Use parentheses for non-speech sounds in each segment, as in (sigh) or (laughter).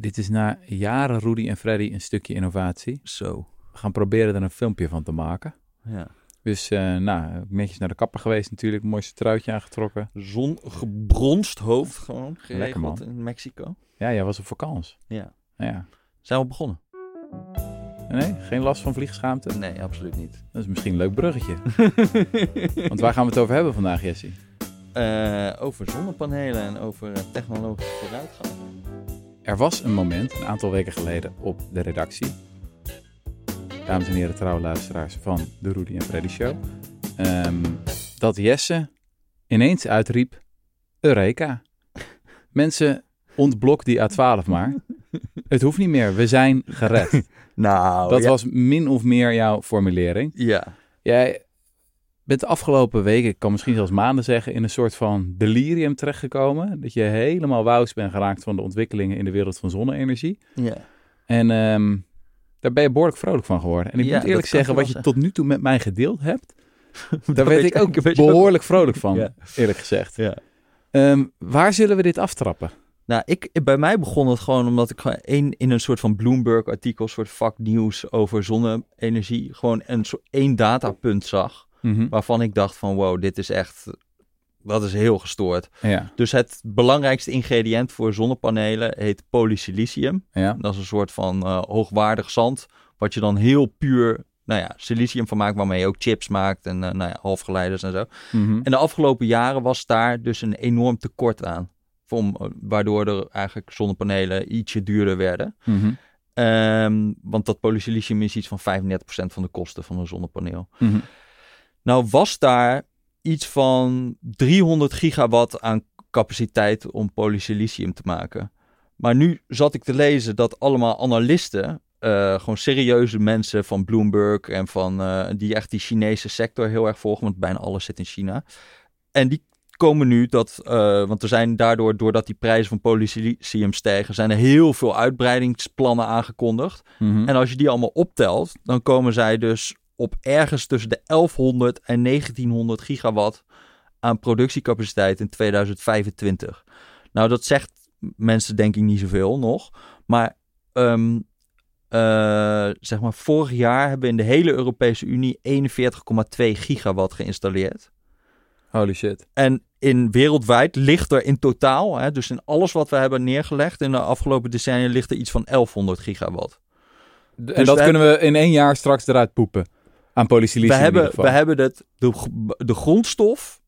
Dit is na jaren Rudy en Freddy een stukje innovatie. Zo. We gaan proberen er een filmpje van te maken. Ja. Dus uh, nou, netjes naar de kapper geweest natuurlijk. Mooiste truitje aangetrokken. Zongebronst hoofd gewoon. Lekker man. in Mexico. Ja, jij was op vakantie. Ja. ja. Zijn we begonnen? Nee, geen last van vliegschaamte? Nee, absoluut niet. Dat is misschien een leuk bruggetje. (laughs) Want waar gaan we het over hebben vandaag, Jesse? Uh, over zonnepanelen en over uh, technologische vooruitgang. Er was een moment, een aantal weken geleden, op de redactie. Dames en heren, trouwe luisteraars van de Rudy en Freddy Show. Um, dat Jesse ineens uitriep: Eureka. Mensen, ontblok die A12 maar. Het hoeft niet meer, we zijn gered. (laughs) nou, dat was min of meer jouw formulering. Ja. Jij bent de afgelopen weken, ik kan misschien zelfs maanden zeggen, in een soort van delirium terechtgekomen. Dat je helemaal wous bent geraakt van de ontwikkelingen in de wereld van zonne-energie. Ja. En um, daar ben je behoorlijk vrolijk van geworden. En ik moet eerlijk zeggen, wat je tot nu toe met mij gedeeld hebt, (laughs) daar werd ik ook behoorlijk vrolijk van, ja. eerlijk gezegd. Ja. Um, waar zullen we dit aftrappen? Nou, ik, bij mij begon het gewoon omdat ik gewoon één, in een soort van Bloomberg-artikel, soort vaknieuws over zonne-energie, gewoon een soort één datapunt zag. Mm -hmm. Waarvan ik dacht van wow, dit is echt, dat is heel gestoord. Ja. Dus het belangrijkste ingrediënt voor zonnepanelen heet polysilicium. Ja. Dat is een soort van uh, hoogwaardig zand, wat je dan heel puur nou ja, silicium van maakt, waarmee je ook chips maakt en uh, nou ja, halfgeleiders en zo. Mm -hmm. En de afgelopen jaren was daar dus een enorm tekort aan. Om, waardoor er eigenlijk zonnepanelen ietsje duurder werden. Mm -hmm. um, want dat polysilicium is iets van 35% van de kosten van een zonnepaneel. Mm -hmm. Nou was daar iets van 300 gigawatt aan capaciteit om polysilicium te maken. Maar nu zat ik te lezen dat allemaal analisten, uh, gewoon serieuze mensen van Bloomberg en van uh, die echt die Chinese sector heel erg volgen, want bijna alles zit in China. En die komen nu dat, uh, want er zijn daardoor, doordat die prijzen van polysilicium stijgen, zijn er heel veel uitbreidingsplannen aangekondigd. Mm -hmm. En als je die allemaal optelt, dan komen zij dus op ergens tussen de 1100 en 1900 gigawatt aan productiecapaciteit in 2025. Nou, dat zegt mensen denk ik niet zoveel nog. Maar, um, uh, zeg maar vorig jaar hebben we in de hele Europese Unie 41,2 gigawatt geïnstalleerd. Holy shit. En in wereldwijd ligt er in totaal, hè, dus in alles wat we hebben neergelegd in de afgelopen decennia, ligt er iets van 1100 gigawatt. En dus dat we kunnen we in één jaar straks eruit poepen aan polysilicium. We hebben, we hebben het, de, de grondstof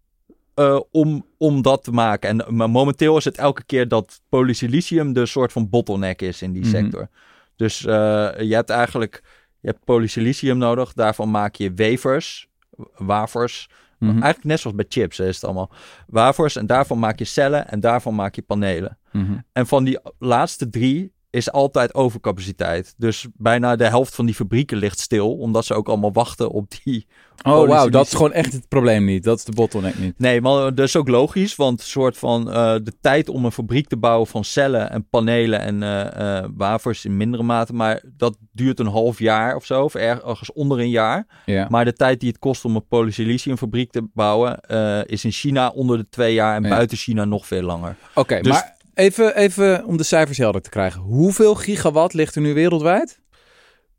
uh, om, om dat te maken. En maar momenteel is het elke keer dat polysilicium de soort van bottleneck is in die Mhm. mm -hmm. sector. Dus uh, je hebt eigenlijk je hebt polysilicium nodig. Daarvan maak je wafers, wafers. Mhm. Mm -hmm. Eigenlijk net zoals bij chips hè, is het allemaal. Wafers en daarvan maak je cellen en daarvan maak je panelen. Mm -hmm. En van die laatste drie is altijd overcapaciteit. Dus bijna de helft van die fabrieken ligt stil, omdat ze ook allemaal wachten op die. Oh, wauw, dat is gewoon echt het probleem niet. Dat is de bottleneck niet. Nee, maar dat is ook logisch, want soort van uh, de tijd om een fabriek te bouwen van cellen en panelen en uh, uh, wafers in mindere mate, maar dat duurt een half jaar of zo, of ergens onder een jaar. Ja. Maar de tijd die het kost om een polysiliciumfabriek te bouwen, is in China onder de twee jaar en Ja. buiten China nog veel langer. Oké, okay, Dus- maar even, even om de cijfers helder te krijgen. Hoeveel gigawatt ligt er nu wereldwijd?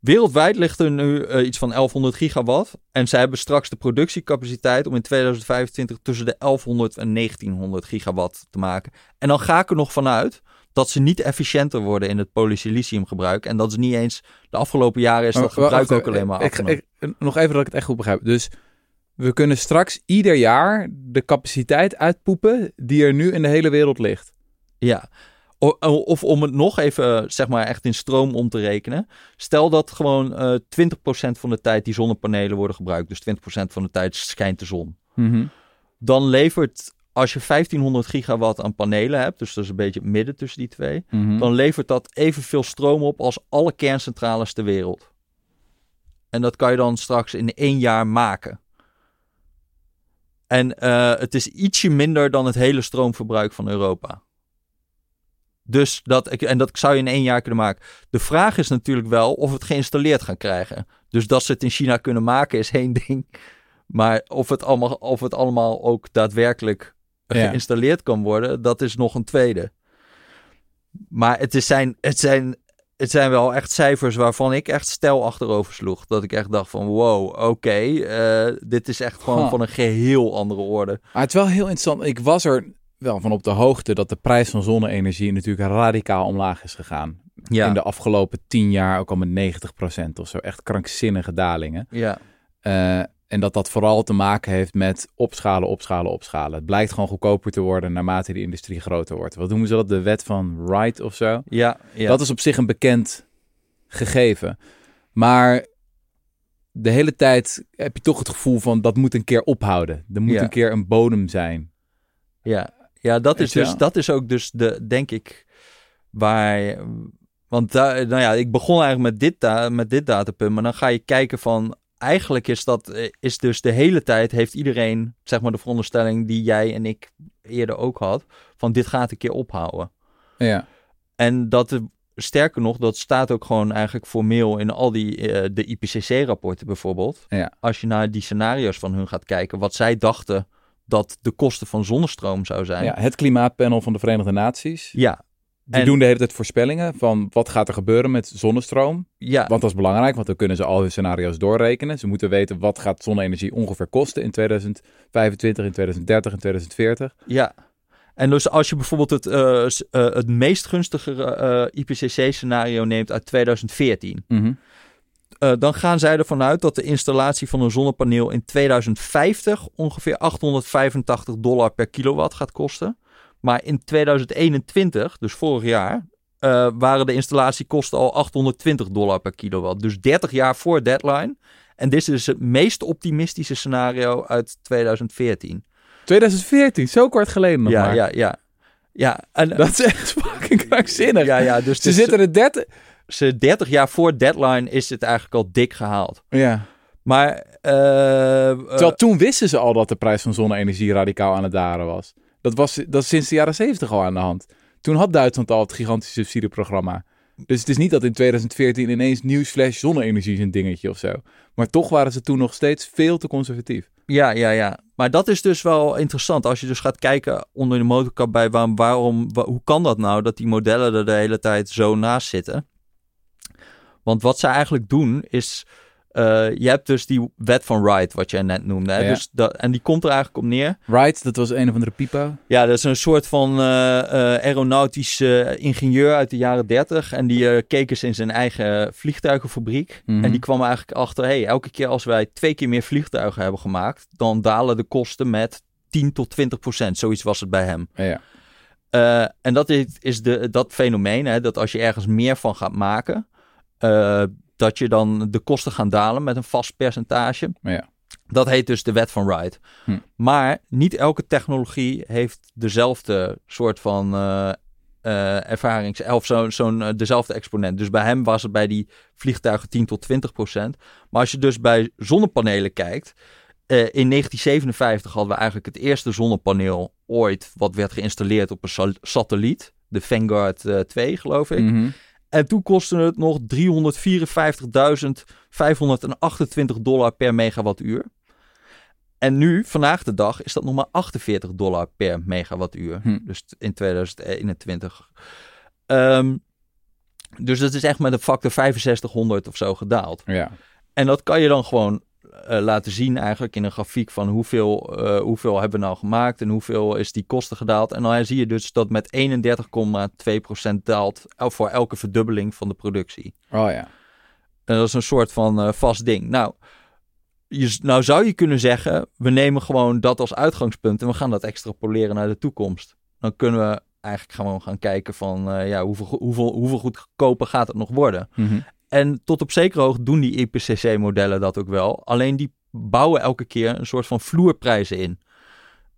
Wereldwijd ligt er nu uh, iets van 1100 gigawatt. En zij hebben straks de productiecapaciteit om in 2025 tussen de 1100 en 1900 gigawatt te maken. En dan ga ik er nog vanuit dat ze niet efficiënter worden in het polysiliciumgebruik. En dat is niet eens de afgelopen jaren is dat gebruik ook alleen maar ik, afgenomen. ik, nog even dat ik het echt goed begrijp. Dus we kunnen straks ieder jaar de capaciteit uitpoepen die er nu in de hele wereld ligt. Ja, of om het nog even, zeg maar, echt in stroom om te rekenen. Stel dat gewoon eh 20% van de tijd die zonnepanelen worden gebruikt. Dus 20% van de tijd schijnt de zon. Mhm. Dan levert, als je 1500 gigawatt aan panelen hebt, dus dat is een beetje het midden tussen die twee. Mhm. Dan levert dat evenveel stroom op als alle kerncentrales ter wereld. En dat kan je dan straks in één jaar maken. En eh, het is ietsje minder dan het hele stroomverbruik van Europa. Dus dat, en dat zou je in één jaar kunnen maken. De vraag is natuurlijk wel of we het geïnstalleerd gaan krijgen. Dus dat ze het in China kunnen maken is één (laughs) ding. Maar of het allemaal, of het allemaal ook daadwerkelijk Ja. geïnstalleerd kan worden, dat is nog een tweede. Maar het, is zijn, het, zijn, het zijn wel echt cijfers waarvan ik echt stijl achterover sloeg. Dat ik echt dacht van wow, oké, eh, dit is echt gewoon Huh. van een geheel andere orde. Maar het is wel heel interessant. Ik was er wel van op de hoogte dat de prijs van zonne-energie natuurlijk radicaal omlaag is gegaan. Ja, In de afgelopen tien jaar ook al met 90% of zo. Echt krankzinnige dalingen. ja, Eh, en dat dat vooral te maken heeft met opschalen, opschalen, opschalen. Het blijkt gewoon goedkoper te worden naarmate de industrie groter wordt. Wat noemen ze dat? De wet van Wright of zo? ja, ja. Dat is op zich een bekend gegeven. Maar de hele tijd heb je toch het gevoel van dat moet een keer ophouden. Er moet Ja. een keer een bodem zijn. Ja, ja dat, is dus, dat is ook dus de, denk ik, waar... Want daar, nou ja, ik begon eigenlijk met dit, da met dit datapunt, maar dan ga je kijken van... Eigenlijk is dat, eh, is dus de hele tijd, heeft iedereen, zeg maar de veronderstelling die jij en ik eerder ook had, van dit gaat een keer ophouden. Ja, En dat, de- sterker nog, dat staat ook gewoon eigenlijk formeel in al die, eh, de IPCC-rapporten bijvoorbeeld. Ja. Als je naar die scenario's van hun gaat kijken, wat zij dachten dat de kosten van zonnestroom zou zijn. ja, het klimaatpanel van de Verenigde Naties. Ja, Die En- doen de hele tijd voorspellingen van wat gaat er gebeuren met zonnestroom. ja, Want dat is belangrijk, want dan kunnen ze al hun scenario's doorrekenen. Ze moeten weten wat gaat zonne-energie ongeveer kosten in 2025, in 2030, in 2040. ja. En dus als je bijvoorbeeld het, eh, eh, het meest gunstige eh, IPCC-scenario neemt uit 2014, Mhm. Eh, dan gaan zij ervan uit dat de installatie van een zonnepaneel in 2050 ongeveer 885 dollar per kilowatt gaat kosten. Maar in 2021, dus vorig jaar, eh, waren de installatiekosten al 820 dollar per kilowatt. Dus 30 jaar voor deadline. En dit is het meest optimistische scenario uit 2014. 2014, zo kort geleden nog ja, maar. ja, ja. Ja, en, Dat is echt (laughs) fucking krankzinnig. ja, ja, dus Ze zitten er 30... ze 30 jaar voor deadline is het eigenlijk al dik gehaald. Ja. Maar eh, eh, Terwijl toen wisten ze al dat de prijs van zonne-energie radicaal aan het dalen was. Dat was dat is sinds de jaren 70 al aan de hand. Toen had Duitsland al het gigantische subsidieprogramma. Dus het is niet dat in 2014 ineens nieuwsflash zonne-energie is een dingetje of zo. Maar toch waren ze toen nog steeds veel te conservatief. Ja, ja, ja. Maar dat is dus wel interessant. Als je dus gaat kijken onder de motorkap bij waarom, waarom wa- hoe kan dat nou dat die modellen er de hele tijd zo naast zitten? Want wat ze eigenlijk doen is, eh, je hebt dus die wet van Wright, wat jij net noemde. Hè? Ja. Dus dat, en die komt er eigenlijk op neer. Right, dat was een of andere pipo. Ja, dat is een soort van eh eh, aeronautisch eh, ingenieur uit de jaren 30. En die keek eens in zijn eigen vliegtuigenfabriek. Mhm. En die kwam eigenlijk achter, hey, elke keer als wij twee keer meer vliegtuigen hebben gemaakt, dan dalen de kosten met 10 tot 20 procent. Zoiets was het bij hem. Ja. En dat is, is de, dat fenomeen, hè, dat als je ergens meer van gaat maken, eh, dat je dan de kosten gaan dalen met een vast percentage. Ja. Dat heet dus de wet van Wright. Hm. Maar niet elke technologie heeft dezelfde soort van eh, ervarings... of zo'n eh, dezelfde exponent. Dus bij hem was het bij die vliegtuigen 10 tot 20 procent. Maar als je dus bij zonnepanelen kijkt... in 1957 hadden we eigenlijk het eerste zonnepaneel ooit... wat werd geïnstalleerd op een sa- satelliet. De Vanguard eh, 2, geloof ik. Mhm. En toen kostte het nog 354.528 dollar per megawattuur. En nu, vandaag de dag, is dat nog maar 48 dollar per megawattuur. Hm. Dus in 2021. Ehm, dus dat is echt met een factor 6500 of zo gedaald. Ja. En dat kan je dan gewoon eh, laten zien eigenlijk in een grafiek van hoeveel, eh, hoeveel hebben we nou gemaakt en hoeveel is die kosten gedaald. En dan zie je dus dat met 31,2% daalt voor elke verdubbeling van de productie. Oh ja. En dat is een soort van eh, vast ding. Nou, je, nou zou je kunnen zeggen, we nemen gewoon dat als uitgangspunt en we gaan dat extrapoleren naar de toekomst. Dan kunnen we eigenlijk gewoon gaan kijken van ja, hoeveel, hoeveel, hoeveel goedkoper gaat het nog worden. Mhm. En tot op zekere hoogte doen die IPCC-modellen dat ook wel. Alleen die bouwen elke keer een soort van vloerprijzen in.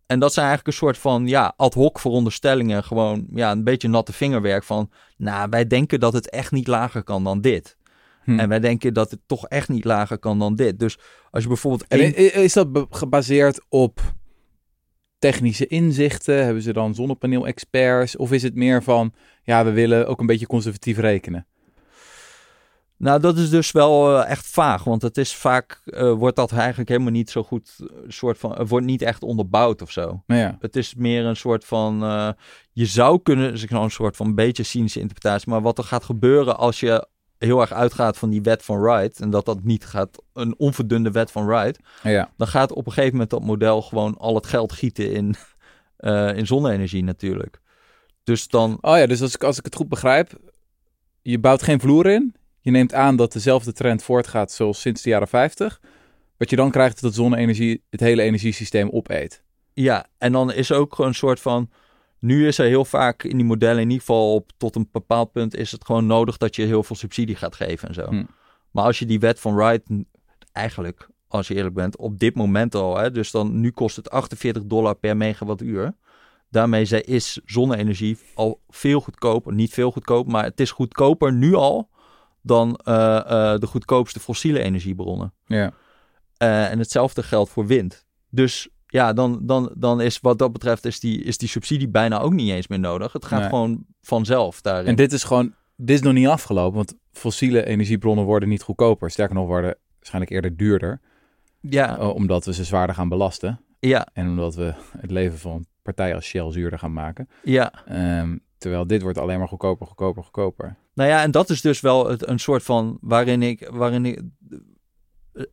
En dat zijn eigenlijk een soort van ja, ad hoc veronderstellingen. Gewoon ja, een beetje natte vingerwerk van... Nou, wij denken dat het echt niet lager kan dan dit. Hm. En wij denken dat het toch echt niet lager kan dan dit. Dus als je bijvoorbeeld... En is dat gebaseerd op technische inzichten? Hebben ze dan zonnepaneel-experts? Of is het meer van, ja, we willen ook een beetje conservatief rekenen? Nou, dat is dus wel eh, echt vaag, want het is vaak, eh, wordt dat eigenlijk helemaal niet zo goed, eh, soort van, het wordt niet echt onderbouwd of zo. Nou ja. Het is meer een soort van, je zou kunnen, dus ik nou een soort van beetje cynische interpretatie, maar wat er gaat gebeuren als je heel erg uitgaat van die wet van Wright, en dat dat niet gaat, een onverdunde wet van Wright, ja. dan gaat op een gegeven moment dat model gewoon al het geld gieten in, (laughs) in zonne-energie natuurlijk. Dus dan, Oh ja, dus als ik, als ik het goed begrijp, je bouwt geen vloer in. Je neemt aan dat dezelfde trend voortgaat zoals sinds de jaren 50. Wat je dan krijgt is dat zonne-energie het hele energiesysteem opeet. Ja, en dan is ook gewoon een soort van. Nu is er heel vaak in die modellen, in ieder geval op, tot een bepaald punt, is het gewoon nodig dat je heel veel subsidie gaat geven en zo. Hm. Maar als je die wet van Wright, eigenlijk, als je eerlijk bent, op dit moment al, hè, dus dan nu kost het 48 dollar per megawattuur. Daarmee zij- is zonne-energie al veel goedkoper, niet veel goedkoper, maar het is goedkoper nu al dan eh, eh, de goedkoopste fossiele energiebronnen. Ja. Eh, en hetzelfde geldt voor wind. Dus ja, dan, dan, dan is wat dat betreft is die, is die subsidie bijna ook niet eens meer nodig. Het gaat Nee. gewoon vanzelf daarin. En dit is gewoon, dit is nog niet afgelopen, want fossiele energiebronnen worden niet goedkoper. Sterker nog, worden waarschijnlijk eerder duurder, ja, omdat we ze zwaarder gaan belasten. ja, En omdat we het leven van partijen als Shell zuurder gaan maken. ja. Ehm, terwijl dit wordt alleen maar goedkoper, goedkoper, goedkoper. Nou ja, en dat is dus wel het, een soort van waarin ik, waarin ik, eh,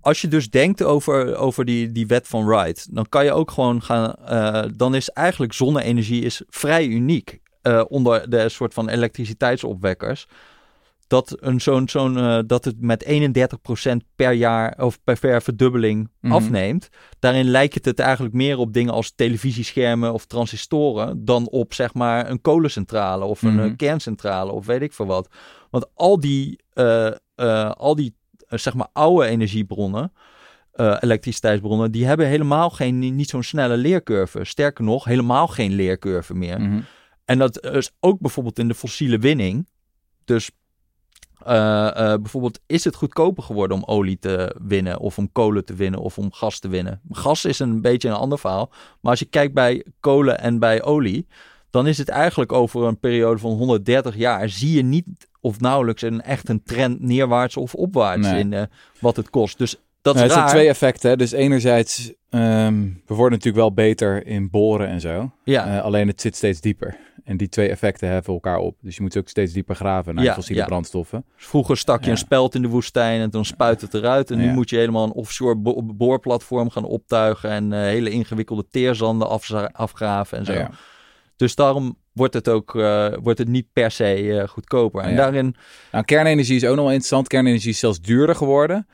als je dus denkt over, over die, die wet van Wright, dan kan je ook gewoon gaan, eh, dan is eigenlijk zonne-energie is vrij uniek eh, onder de soort van elektriciteitsopwekkers. Dat, een zo'n, zo'n, eh, dat het met 31% per jaar of per, per verdubbeling Mhm. afneemt. Daarin lijkt het eigenlijk meer op dingen als televisieschermen of transistoren dan op zeg maar een kolencentrale of een Mhm. eh, kerncentrale of weet ik veel wat. Want al die, eh, al die zeg maar oude energiebronnen, elektriciteitsbronnen, die hebben helemaal geen, niet zo'n snelle leercurve. Sterker nog, helemaal geen leercurve meer. Mhm. En dat is ook bijvoorbeeld in de fossiele winning. Dus eh, eh, bijvoorbeeld is het goedkoper geworden om olie te winnen of om kolen te winnen of om gas te winnen. Gas is een beetje een ander verhaal. Maar als je kijkt bij kolen en bij olie, dan is het eigenlijk over een periode van 130 jaar zie je niet of nauwelijks een echt een trend neerwaarts of opwaarts Nee. in eh, wat het kost. Dus dat Nou, zijn twee effecten. hè. Dus enerzijds, ehm, we worden natuurlijk wel beter in boren en zo. Ja, Eh, alleen het zit steeds dieper. En die twee effecten heffen elkaar op. Dus je moet ook steeds dieper graven naar Ja, fossiele ja. brandstoffen. Vroeger stak je een speld in de woestijn en dan spuit het eruit. En nu moet je helemaal een offshore bo- boorplatform gaan optuigen en eh, hele ingewikkelde teerzanden afgraven en zo. Dus daarom wordt het ook eh, wordt het niet per se goedkoper. En daarin, Nou, kernenergie is ook nog wel interessant. Kernenergie is zelfs duurder geworden.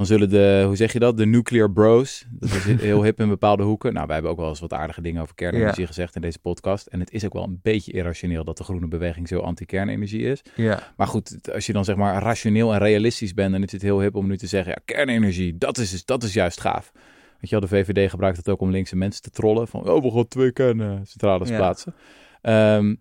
Dan zullen de, hoe zeg je dat, de nuclear bros, dat is (laughs) heel hip in bepaalde hoeken. Nou, wij hebben ook wel eens wat aardige dingen over kernenergie gezegd in deze podcast. En het is ook wel een beetje irrationeel dat de groene beweging zo anti-kernenergie is. ja, Maar goed, als je dan zeg maar rationeel en realistisch bent, dan is het heel hip om nu te zeggen, ja, kernenergie, dat is, dat is juist gaaf. Weet je wel, de VVD gebruikt het ook om linkse mensen te trollen. Van, oh, we gaan twee kerncentrales Ja. plaatsen. Ehm,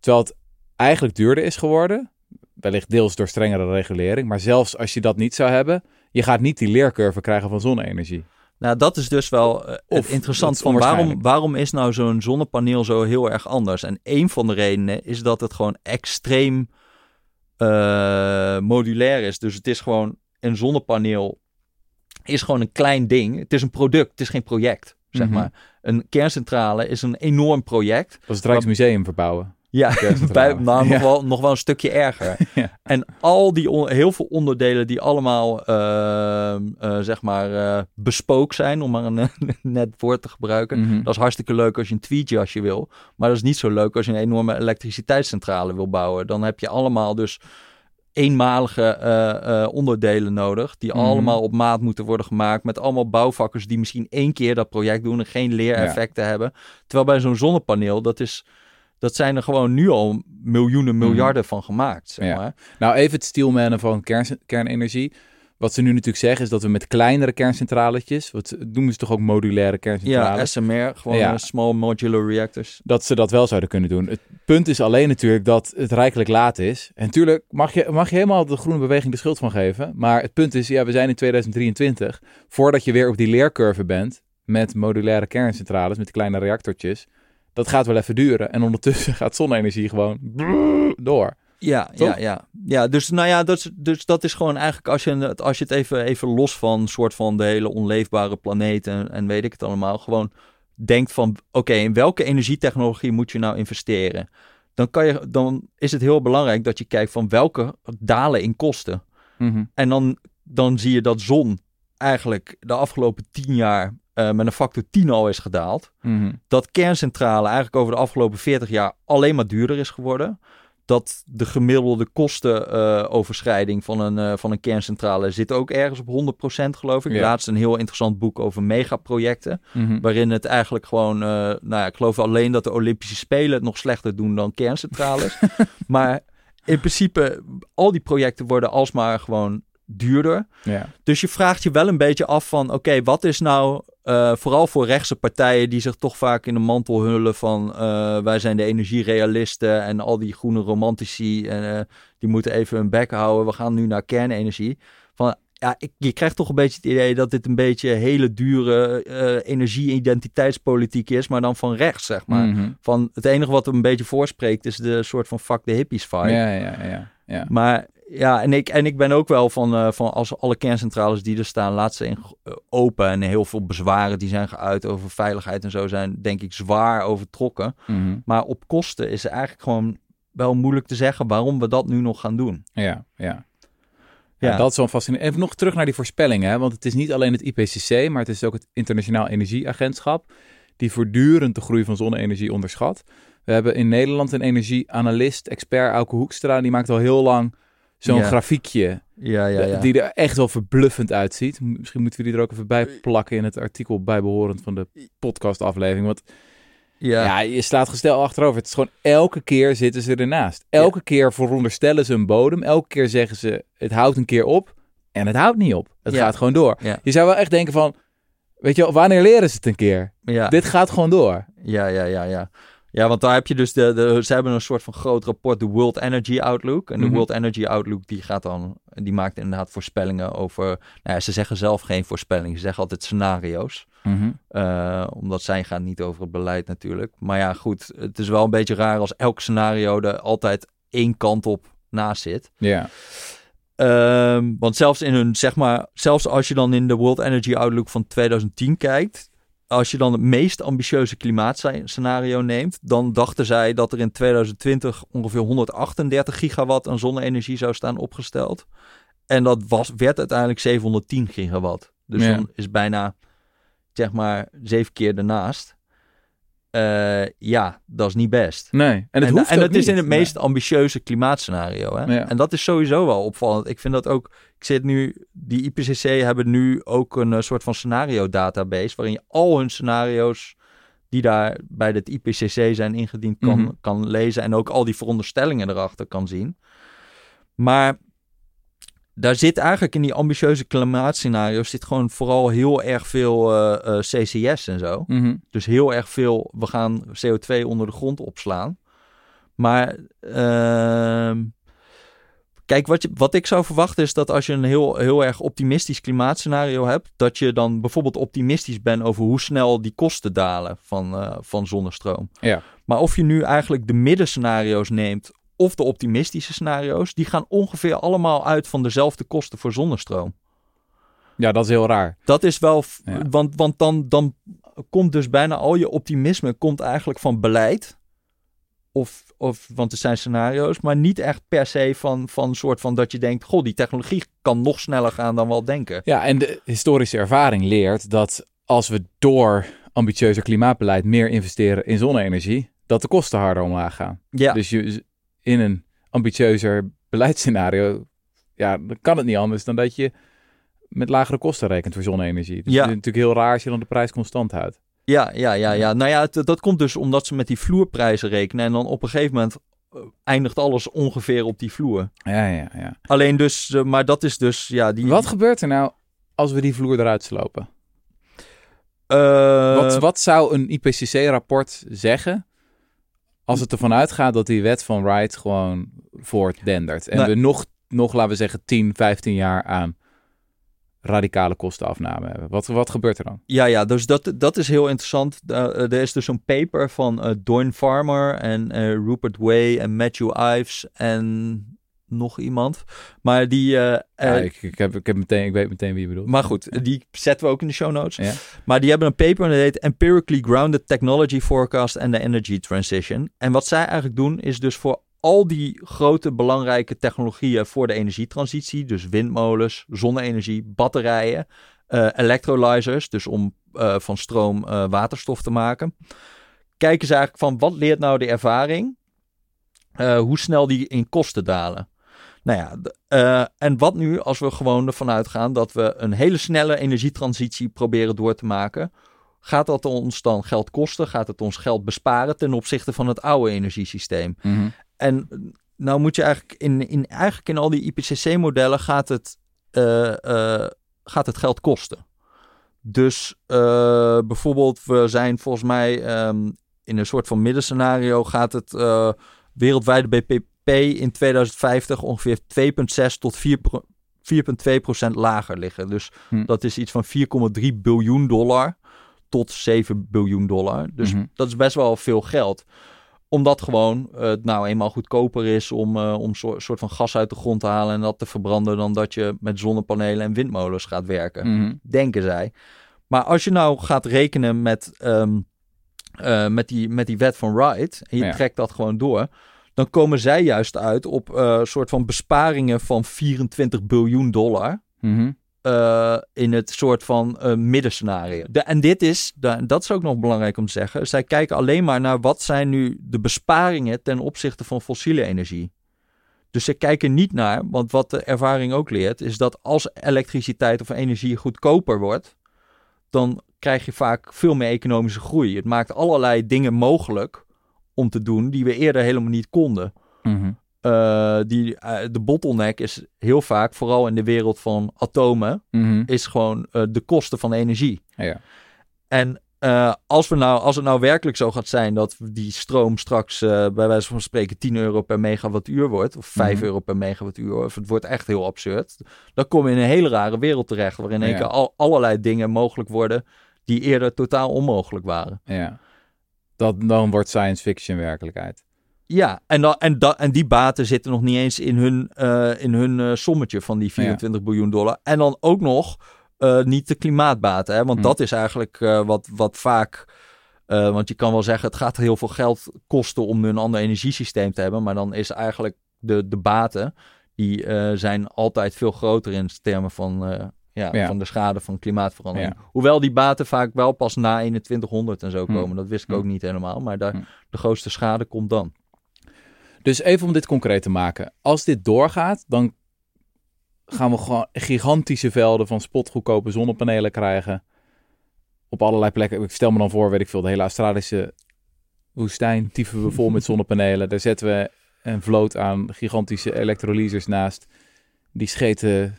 terwijl het eigenlijk duurder is geworden. Wellicht deels door strengere regulering. Maar zelfs als je dat niet zou hebben, je gaat niet die leercurve krijgen van zonne-energie. nou dat is dus wel Of, het interessant van waarom, waarom is nou zo'n zonnepaneel zo heel erg anders? En een van de redenen is dat het gewoon extreem eh, modulair is. Dus het is gewoon een zonnepaneel is gewoon een klein ding. Het is een product, het is geen project, zeg Mhm. maar. Een kerncentrale is een enorm project. Dat is het Rijksmuseum verbouwen. Ja, (laughs) bij, nou, Ja. nog, wel, nog wel een stukje erger. (laughs) Ja. En al die on- heel veel onderdelen die allemaal ehm, eh, zeg maar eh, bespook zijn, om maar een (laughs) net woord te gebruiken. Mhm. Dat is hartstikke leuk als je een tweetjasje wil. Maar dat is niet zo leuk als je een enorme elektriciteitscentrale wil bouwen. Dan heb je allemaal dus eenmalige eh, onderdelen nodig. Die Mhm. allemaal op maat moeten worden gemaakt. Met allemaal bouwvakkers die misschien één keer dat project doen en geen leereffecten hebben. Terwijl bij zo'n zonnepaneel, dat is... Dat zijn er gewoon nu al miljoenen, miljarden van gemaakt, zeg Ja. maar. Nou, even het steelmannen van kern, kernenergie. Wat ze nu natuurlijk zeggen is dat we met kleinere kerncentraletjes, wat noemen ze toch ook modulaire Ja, kerncentrales, SMR, gewoon Ja. eh, Small Modular Reactors. dat ze dat wel zouden kunnen doen. Het punt is alleen natuurlijk dat het rijkelijk laat is. En natuurlijk mag je, mag je helemaal de groene beweging de schuld van geven. Maar het punt is, ja, we zijn in 2023. Voordat je weer op die leercurve bent met modulaire kerncentrales, met kleine reactortjes, dat gaat wel even duren. En ondertussen (laughs) gaat zonne-energie gewoon door. Ja, Toch? ja, ja. ja, dus nou ja, dat is, dus dat is gewoon eigenlijk als je, het- als je het even, even los van soort van de hele onleefbare planeet en, en weet ik het allemaal, gewoon denkt van oké, in welke energietechnologie moet je nou investeren? Dan, kan je, dan is het heel belangrijk dat je kijkt van welke dalen in kosten. Mhm. En dan, dan zie je dat zon eigenlijk de afgelopen tien jaar eh, met een factor 10 al is gedaald. Mhm. Dat kerncentrale eigenlijk over de afgelopen 40 jaar alleen maar duurder is geworden. Dat de gemiddelde kostenoverschrijding van, een, eh, van een kerncentrale zit ook ergens op 100% geloof ik. Ja. Laatst een heel interessant boek over megaprojecten. Mhm. Waarin het eigenlijk gewoon, eh, nou ja, ik geloof alleen dat de Olympische Spelen het nog slechter doen dan kerncentrales. (laughs) maar in principe, al die projecten worden alsmaar gewoon duurder. Ja. Dus je vraagt je wel een beetje af van, oké, wat is nou, eh, vooral voor rechtse partijen die zich toch vaak in de mantel hullen van, eh, wij zijn de energierealisten en al die groene romantici, en, eh, die moeten even hun bek houden, we gaan nu naar kernenergie. Van, ja, ik, je krijgt toch een beetje het idee dat dit een beetje hele dure energie-identiteitspolitiek is, maar dan van rechts, zeg maar. Mhm. Van het enige wat er een beetje voorspreekt is de soort van fuck the hippies vibe. ja, ja, ja, ja. Maar ja, en ik, en ik ben ook wel van, eh, van als alle kerncentrales die er staan, laat ze in, eh, open. En heel veel bezwaren die zijn geuit over veiligheid en zo zijn, denk ik, zwaar overtrokken. Mhm. Maar op kosten is het eigenlijk gewoon wel moeilijk te zeggen waarom we dat nu nog gaan doen. Ja, ja. Ja. Ja, dat is wel fascinerend. Even nog terug naar die voorspellingen, hè? want het is niet alleen het IPCC, maar het is ook het Internationaal Energieagentschap, die voortdurend de groei van zonne-energie onderschat. We hebben in Nederland een energieanalist, expert Auke Hoekstra, die maakt al heel lang zo'n Ja. grafiekje, Ja, ja, ja. die er echt wel verbluffend uitziet. Misschien moeten we die er ook even bij plakken in het artikel bijbehorend van de podcastaflevering, want ja. ja, je slaat gestel achterover. Het is gewoon elke keer zitten ze ernaast. Elke keer veronderstellen ze een bodem. Elke keer zeggen ze het houdt een keer op. En het houdt niet op. Het Ja. gaat gewoon door. Je zou wel echt denken van, weet je wel, wanneer leren ze het een keer? ja. Dit gaat gewoon door. Ja, ja, ja, ja. Ja, want daar heb je dus de, de ze hebben een soort van groot rapport, de World Energy Outlook. En de Mhm. World Energy Outlook die gaat dan, die maakt inderdaad voorspellingen over, nou ja, ze zeggen zelf geen voorspellingen, ze zeggen altijd scenario's. Eh, omdat zij gaan niet over het beleid natuurlijk. Maar ja, goed, het is wel een beetje raar als elk scenario er altijd één kant op naast zit. Ja. Ehm, want zelfs in hun, zeg maar, zelfs als je dan in de World Energy Outlook van 2010 kijkt, als je dan het meest ambitieuze klimaatscenario neemt, dan dachten zij dat er in 2020 ongeveer 138 gigawatt aan zonne-energie zou staan opgesteld. En dat was, werd uiteindelijk 710 gigawatt. Dus Ja. dan is bijna, zeg maar, zeven keer daarnaast. Eh, ja, dat is niet best. Nee, en het en hoeft en dat is in het meest ambitieuze klimaatscenario. Hè? Ja. En dat is sowieso wel opvallend. Ik vind dat ook. Ik zit nu. Die IPCC hebben nu ook een eh, soort van scenario database. waarin je al hun scenario's. die daar bij het IPCC zijn ingediend. kan, Mhm. kan lezen. En ook al die veronderstellingen erachter kan zien. Maar. Daar zit eigenlijk in die ambitieuze klimaatscenario's zit gewoon vooral heel erg veel eh, eh, CCS en zo. Mhm. Dus heel erg veel, we gaan CO2 onder de grond opslaan. Maar ehm, kijk, wat, je, wat ik zou verwachten is dat als je een heel, heel erg optimistisch klimaatscenario hebt, dat je dan bijvoorbeeld optimistisch bent over hoe snel die kosten dalen van, eh, van zonnestroom. Ja. Maar of je nu eigenlijk de middenscenario's neemt of de optimistische scenario's, die gaan ongeveer allemaal uit van dezelfde kosten voor zonnestroom. ja, dat is heel raar. Dat is wel, Ja. want, want dan, dan komt dus bijna al je optimisme komt eigenlijk van beleid. Of, of, want er zijn scenario's, maar niet echt per se van, van soort van dat je denkt, goh, die technologie kan nog sneller gaan dan we al denken. Ja, en de historische ervaring leert dat als we door ambitieuzer klimaatbeleid meer investeren in zonne-energie, dat de kosten harder omlaag gaan. Ja, Dus je, in een ambitieuzer beleidsscenario, ja, dan kan het niet anders dan dat je met lagere kosten rekent voor zonne-energie. Dus Ja. het is natuurlijk heel raar als je dan de prijs constant houdt. ja, ja, ja, ja. Nou ja, het- dat komt dus omdat ze met die vloerprijzen rekenen en dan op een gegeven moment eh, eindigt alles ongeveer op die vloer. Ja, ja, ja. Alleen dus, eh, maar dat is dus, ja, die... Wat gebeurt er nou als we die vloer eruit slopen? eh, wat, wat zou een IPCC-rapport zeggen als het ervan uitgaat dat die wet van Wright gewoon voortdendert? En Nou- we nog, nog, laten we zeggen, 10, 15 jaar aan radicale kostenafname hebben. Wat, wat gebeurt er dan? Ja, ja, dus dat, dat is heel interessant. Uh, er is dus een paper van uh, Doyne Farmer en uh, Rupert Way en Matthew Ives en nog iemand. Maar die... eh, Ja, eh, ik, ik, heb, ik, heb meteen, ik weet meteen wie je bedoelt. maar goed, die zetten we ook in de show notes. Ja. Maar die hebben een paper en dat heet Empirically Grounded Technology Forecast and the Energy Transition. En wat zij eigenlijk doen is dus voor al die grote belangrijke technologieën voor de energietransitie, dus windmolens, zonne-energie, batterijen, eh electrolyzers, dus om van stroom waterstof te maken, kijken ze eigenlijk van wat leert nou de ervaring, hoe snel die in kosten dalen. Nou ja, eh, en wat nu als we gewoon ervan uitgaan dat we een hele snelle energietransitie proberen door te maken? Gaat dat ons dan geld kosten? Gaat het ons geld besparen ten opzichte van het oude energiesysteem? Mhm. En nou moet je eigenlijk in, in, eigenlijk in al die IPCC-modellen gaat het, eh, eh, gaat het geld kosten. Dus eh, bijvoorbeeld, we zijn volgens mij ehm, in een soort van middenscenario gaat het eh, wereldwijde BPP in 2050 ongeveer 2,6 tot 4 pro- 4,2 procent lager liggen. Dus Hm. dat is iets van 4,3 biljoen dollar tot 7 biljoen dollar. Dus Mhm. dat is best wel veel geld omdat gewoon het nou eenmaal goedkoper is om, eh, om een soort van gas uit de grond te halen en dat te verbranden dan dat je met zonnepanelen en windmolens gaat werken. Mhm. Denken zij. Maar als je nou gaat rekenen met, ehm, eh, met, die, met die wet van Wright en je Ja. trekt dat gewoon door, dan komen zij juist uit op eh, een soort van besparingen van 24 biljoen dollar. Mhm. eh, in het soort van eh, middenscenario. De, en dit is, da- dat is ook nog belangrijk om te zeggen, zij kijken alleen maar naar wat zijn nu de besparingen ten opzichte van fossiele energie. Dus ze kijken niet naar, want wat de ervaring ook leert, is dat als elektriciteit of energie goedkoper wordt, dan krijg je vaak veel meer economische groei. Het maakt allerlei dingen mogelijk om te doen die we eerder helemaal niet konden. Mhm. Eh, die, eh, de bottleneck is heel vaak, vooral in de wereld van atomen, Mhm. is gewoon eh, de kosten van energie. Ja. En als, we nou, als het nou werkelijk zo gaat zijn dat die stroom straks bij wijze van spreken 10 euro per megawattuur wordt, of 5 Mhm. euro per megawattuur, of het wordt echt heel absurd, dan kom je in een hele rare wereld terecht, waarin in één Ja. keer al, allerlei dingen mogelijk worden die eerder totaal onmogelijk waren. ja. Dat, dan wordt science fiction werkelijkheid. Ja, en, dan, en, da, en die baten zitten nog niet eens in hun, eh, in hun eh, sommetje van die 24 biljoen dollar. En dan ook nog eh, niet de klimaatbaten. Hè? Want Hm. dat is eigenlijk wat, wat vaak. want je kan wel zeggen, het gaat heel veel geld kosten om een ander energiesysteem te hebben. Maar dan is eigenlijk de, de baten, die zijn altijd veel groter in termen van, ja, Ja. van de schade van klimaatverandering. Ja. Hoewel die baten vaak wel pas na 2100 en zo Hm. komen. Dat wist ik Hm. ook niet helemaal. Maar daar, Hm. de grootste schade komt dan. Dus even om dit concreet te maken. Als dit doorgaat, dan gaan we gewoon gigantische velden van spotgoedkope zonnepanelen krijgen. Op allerlei plekken. Ik stel me dan voor, weet ik veel, de hele Australische woestijn typen we vol met (laughs) zonnepanelen. Daar zetten we een vloot aan gigantische elektrolysers naast. Die scheten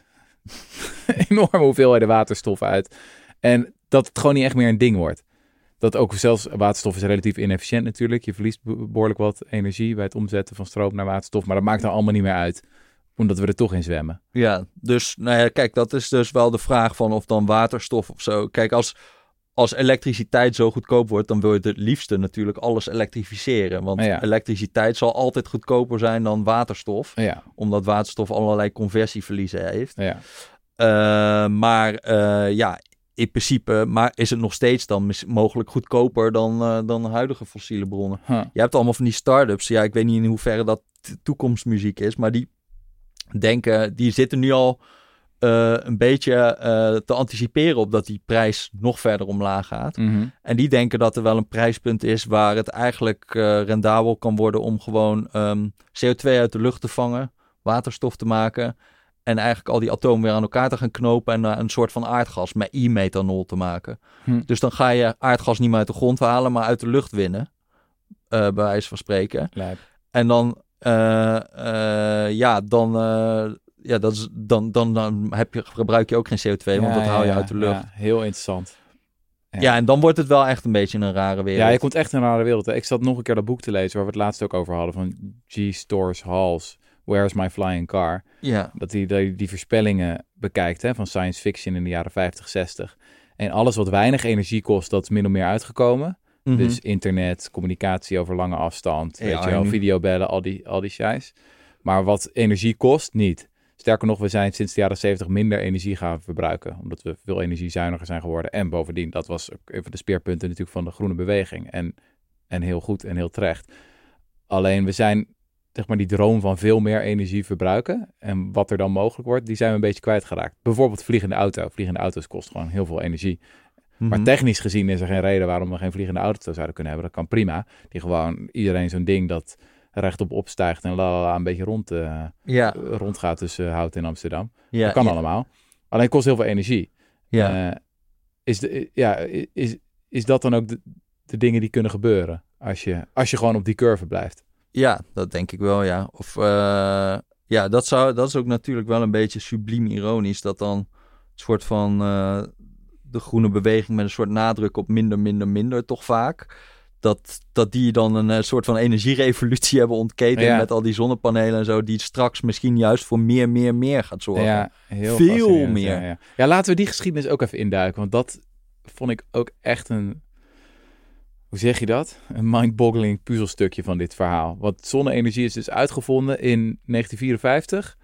(laughs) enorme hoeveelheden waterstof uit. En dat het gewoon niet echt meer een ding wordt. Dat ook zelfs waterstof is relatief inefficiënt natuurlijk. Je verliest be- behoorlijk wat energie bij het omzetten van stroom naar waterstof. Maar dat maakt er allemaal niet meer uit. Omdat we er toch in zwemmen. Ja, dus nou ja, kijk, dat is dus wel de vraag van of dan waterstof of zo. Kijk, als, als elektriciteit zo goedkoop wordt, dan wil je het liefste natuurlijk alles elektrificeren. Want Ja. elektriciteit zal altijd goedkoper zijn dan waterstof, Ja, omdat waterstof allerlei conversieverliezen heeft. ja. Eh, maar eh, ja, in principe maar is het nog steeds dan mogelijk goedkoper dan, eh, dan huidige fossiele bronnen. Huh. Je hebt allemaal van die start-ups. Ja, ik weet niet in hoeverre dat toekomstmuziek is, maar die denken, die zitten nu al eh, een beetje eh, te anticiperen op dat die prijs nog verder omlaag gaat. Mhm. En die denken dat er wel een prijspunt is waar het eigenlijk eh, rendabel kan worden om gewoon ehm, CO2 uit de lucht te vangen, waterstof te maken. En eigenlijk al die atomen weer aan elkaar te gaan knopen en een soort van aardgas met e-methanol te maken. Hm. Dus dan ga je aardgas niet meer uit de grond halen, maar uit de lucht winnen. bij wijze van spreken. Lijp. En dan, ja, dan, ja, dat is, dan, dan, dan heb je, gebruik je ook geen CO2, want Ja, dat haal je ja, uit de lucht. ja, heel interessant. Ja. En dan wordt het wel echt een beetje een rare wereld. Ja, je komt echt in een rare wereld. hè. Ik zat nog een keer dat boek te lezen waar we het laatst ook over hadden van G. Stores Halls, Where's My Flying Car? Ja, Dat hij die, die voorspellingen bekijkt hè, van science fiction in de jaren 50, 60. En alles wat weinig energie kost, dat is min of meer uitgekomen. Mhm. Dus internet, communicatie over lange afstand, weet je wel, en- videobellen, al die, al die shais. Maar wat energie kost, niet. Sterker nog, we zijn sinds de jaren 70 minder energie gaan verbruiken. Omdat we veel energiezuiniger zijn geworden. En bovendien, dat was ook een van de speerpunten natuurlijk van de groene beweging. En, en heel goed en heel terecht. Alleen we zijn, zeg maar, die droom van veel meer energie verbruiken. En wat er dan mogelijk wordt, die zijn we een beetje kwijtgeraakt. Bijvoorbeeld vliegende auto. Vliegende auto's kosten gewoon heel veel energie. Maar Mhm. technisch gezien is er geen reden waarom we geen vliegende auto zouden kunnen hebben. Dat kan prima. Die gewoon iedereen zo'n ding dat rechtop opstijgt en la la la een beetje rond, eh, Ja, rondgaat tussen Hout en Amsterdam. ja, dat kan ja, allemaal. Alleen kost heel veel energie. Ja. Eh, is, de, ja, is, is dat dan ook de, de dingen die kunnen gebeuren als je, als je gewoon op die curve blijft? Ja, dat denk ik wel, ja. Of eh, ja, dat, zou, dat is ook natuurlijk wel een beetje subliem ironisch. Dat dan een soort van eh, de groene beweging met een soort nadruk op minder, minder, minder toch vaak. Dat, dat die dan een eh, soort van energierevolutie hebben ontketend Ja. met al die zonnepanelen en zo. Die straks misschien juist voor meer, meer, meer gaat zorgen. Ja, heel Veel meer. Ja, ja. ja, laten we die geschiedenis ook even induiken. Want dat vond ik ook echt een... Hoe zeg je dat? Een mind-boggling puzzelstukje van dit verhaal. Want zonne-energie is dus uitgevonden in 1954.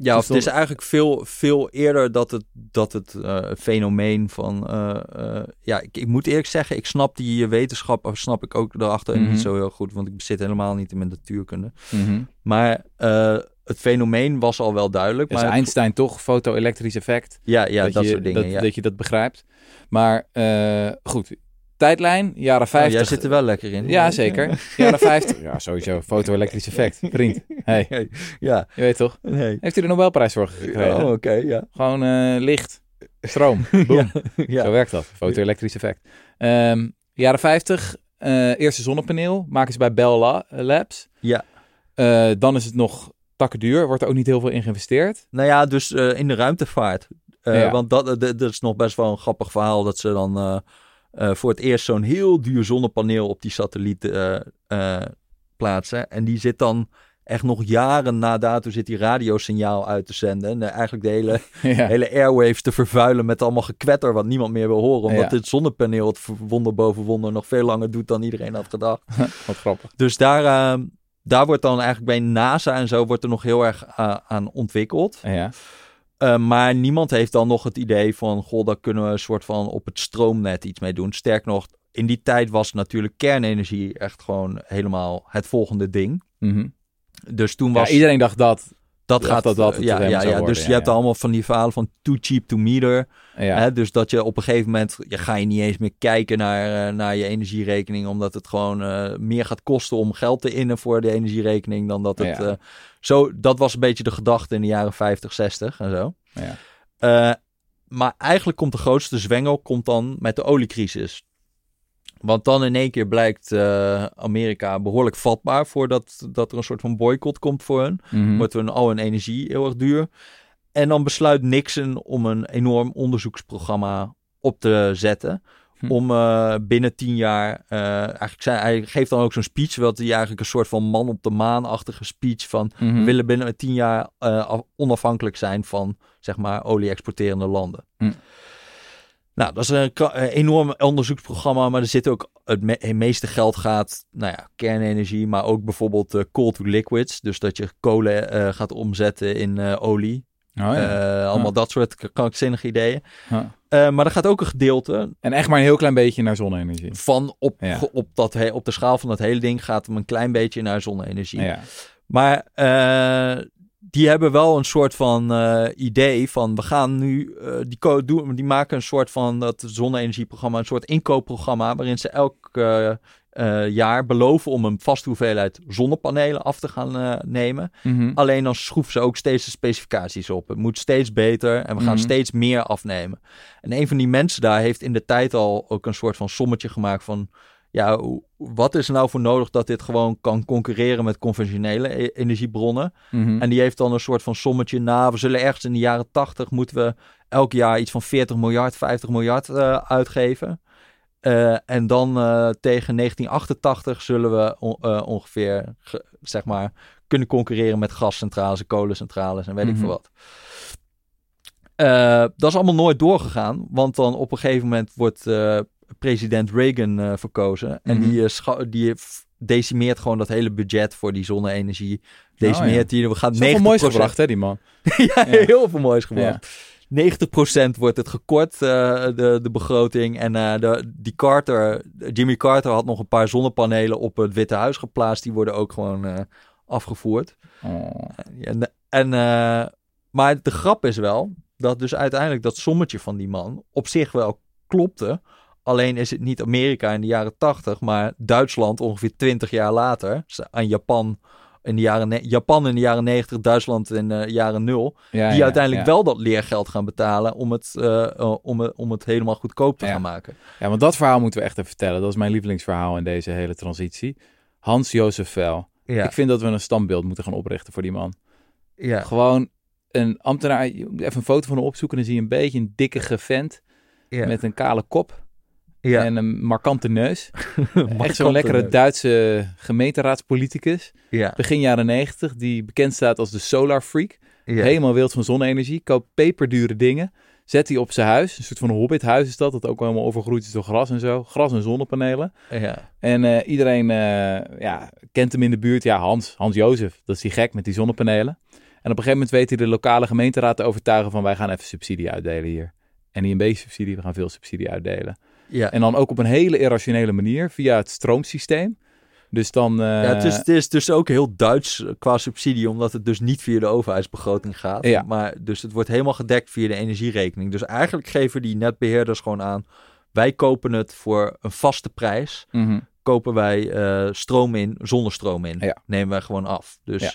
Ja, Dus of het is eigenlijk veel, veel eerder dat het, dat het eh, fenomeen van... eh, eh, ja, ik, ik moet eerlijk zeggen, ik snap die wetenschap, snap ik ook daarachter Mhm. niet zo heel goed. Want ik bezit helemaal niet in mijn natuurkunde. Maar eh, het fenomeen was al wel duidelijk. Dus maar het- Einstein toch, foto-elektrisch effect. ja, ja, dat, je, soort dingen. Dat, ja. dat je dat begrijpt. Maar goed, tijdlijn, jaren Oh, 50. jij zit er wel lekker in. Ja, zeker. Jaren 50. Ja, sowieso. Foto-elektrisch effect. Vriend. Hey, ja, je weet toch? nee. Heeft hij de Nobelprijs voor gekregen? Oh, oké, ja. Gewoon eh, licht, stroom. (laughs) Boom. ja. ja. Zo werkt dat. Foto-elektrisch effect. Ehm, jaren 50, eh, eerste zonnepaneel. Maken ze bij Bell La- Labs. Ja. Eh, dan is het nog takken duur. Wordt er ook niet heel veel in geïnvesteerd. Nou ja, dus eh, in de ruimtevaart. Eh, Ja. Want dat, dat, dat is nog best wel een grappig verhaal. Dat ze dan eh, voor het eerst zo'n heel duur zonnepaneel op die satelliet eh, plaatsen. En die zit dan echt nog jaren na dato zit die radiosignaal uit te zenden. En eigenlijk de hele, (laughs) ja. hele airwaves te vervuilen met allemaal gekwetter wat niemand meer wil horen. Omdat Ja. dit zonnepaneel het wonder boven wonder nog veel langer doet dan iedereen had gedacht. (laughs) Wat grappig. Dus daar, eh, daar wordt dan eigenlijk bij NASA en zo wordt er nog heel erg aan ontwikkeld. Ja. Uh, maar niemand heeft dan nog het idee van, goh, daar kunnen we een soort van op het stroomnet iets mee doen. Sterk nog, in die tijd was natuurlijk kernenergie echt gewoon helemaal het volgende ding. Mhm. Dus toen ja, was iedereen dacht dat. Dat gaat dat ja, ja, ja. worden, Dus je hebt allemaal van die verhalen van too cheap to meter. Ja. Hè? Dus dat je op een gegeven moment, je ga je niet eens meer kijken naar, eh, naar je energierekening, omdat het gewoon eh, meer gaat kosten om geld te innen voor de energierekening dan dat het. Ja. eh, zo, dat was een beetje de gedachte in de jaren 50, 60 en zo. Ja. Maar eigenlijk komt de grootste zwengel komt dan met de oliecrisis. Want dan in één keer blijkt eh, Amerika behoorlijk vatbaar voordat dat er een soort van boycott komt voor hen. Mhm. Wordt hun al hun energie heel erg duur. En dan besluit Nixon om een enorm onderzoeksprogramma op te zetten. Hm. Om eh, binnen tien jaar, eh, eigenlijk zijn, hij geeft dan ook zo'n speech, wat hij eigenlijk een soort van man op de maan-achtige speech van Mhm. we willen binnen tien jaar af- onafhankelijk zijn van, zeg maar, olie-exporterende landen. Hm. Nou, dat is een enorm onderzoeksprogramma, maar er zit ook het, me- het meeste geld gaat, nou ja, kernenergie, maar ook bijvoorbeeld eh, coal to liquids, dus dat je kolen eh, gaat omzetten in eh, olie. Oh, ja. Allemaal Ja. dat soort krankzinnige ideeën. Ja. Maar er gaat ook een gedeelte En echt maar een heel klein beetje naar zonne-energie. van op, op, dat, op de schaal van dat hele ding gaat hem een klein beetje naar zonne-energie. Ja. Maar die hebben wel een soort van eh, idee van we gaan nu, eh, die, doen, die maken een soort van dat zonne-energieprogramma, een soort inkoopprogramma waarin ze elk eh, jaar beloven om een vaste hoeveelheid zonnepanelen af te gaan nemen. Mhm. Alleen dan schroeven ze ook steeds de specificaties op. Het moet steeds beter en we gaan Mhm. steeds meer afnemen. En een van die mensen daar heeft in de tijd al ook een soort van sommetje gemaakt van... Ja, wat is er nou voor nodig dat dit gewoon kan concurreren met conventionele e- energiebronnen? Mhm. En die heeft dan een soort van sommetje. Nou, we zullen ergens in de jaren 80 moeten we elk jaar iets van 40 miljard, 50 miljard eh, uitgeven. Eh, en dan eh, tegen 1988 zullen we on- ongeveer, ge- zeg maar, kunnen concurreren met gascentrales, kolencentrales en weet ik Mhm. veel wat. Eh, dat is allemaal nooit doorgegaan, want dan op een gegeven moment wordt president Reagan eh, verkozen. En Mhm. die, eh, die decimeert gewoon dat hele budget voor die zonne-energie. Decimeert Oh, ja. die. We gaan 90%. Zoveel moois gebracht, hè, die man. (laughs) ja, heel veel moois gebracht. 90% wordt het gekort, eh, de, de begroting. En de, die Carter, Jimmy Carter had nog een paar zonnepanelen op het Witte Huis geplaatst. Die worden ook gewoon afgevoerd. Oh. En, en, maar de grap is wel dat dus uiteindelijk dat sommetje van die man op zich wel klopte. Alleen is het niet Amerika in de jaren 80, maar Duitsland ongeveer 20 jaar later. Aan Japan in de jaren, Japan in de jaren 90, Duitsland in de jaren 0. Ja, die ja, uiteindelijk ja. wel dat leergeld gaan betalen om het, eh, eh, om, het- om het helemaal goedkoop te gaan maken. Ja, want dat verhaal moeten we echt even vertellen. Dat is mijn lievelingsverhaal in deze hele transitie. Hans-Jozef Vel. Ja, Ik vind dat we een standbeeld moeten gaan oprichten voor die man. ja. Gewoon een ambtenaar. Even een foto van hem opzoeken. Dan zie je een beetje een dikke vent ja. met een kale kop ja. en een markante neus. (laughs) Echt zo'n lekkere neus. Duitse gemeenteraadspoliticus. Ja, Begin jaren 90, die bekend staat als de Solar Freak. ja. Helemaal wild van zonne-energie. Koopt peperdure dingen. Zet hij op zijn huis. Een soort van hobbithuis is dat. Dat ook helemaal overgroeid is door gras en zo. Gras en zonnepanelen. ja. En eh, iedereen eh, ja, kent hem in de buurt. Ja, Hans, Hans Jozef. Dat is die gek met die zonnepanelen. En op een gegeven moment weet hij de lokale gemeenteraad te overtuigen van wij gaan even subsidie uitdelen hier. En niet een beetje subsidie, we gaan veel subsidie uitdelen. Ja. En dan ook op een hele irrationele manier via het stroomsysteem. Dus dan... eh, Ja, het is, het is dus ook heel Duits eh, qua subsidie, omdat het dus niet via de overheidsbegroting gaat. Ja. Maar dus het wordt helemaal gedekt via de energierekening. Dus eigenlijk geven die netbeheerders gewoon aan, wij kopen het voor een vaste prijs. mhm. Kopen wij eh, stroom in, zonnestroom in. Ja. Nemen wij gewoon af. Dus, Ja.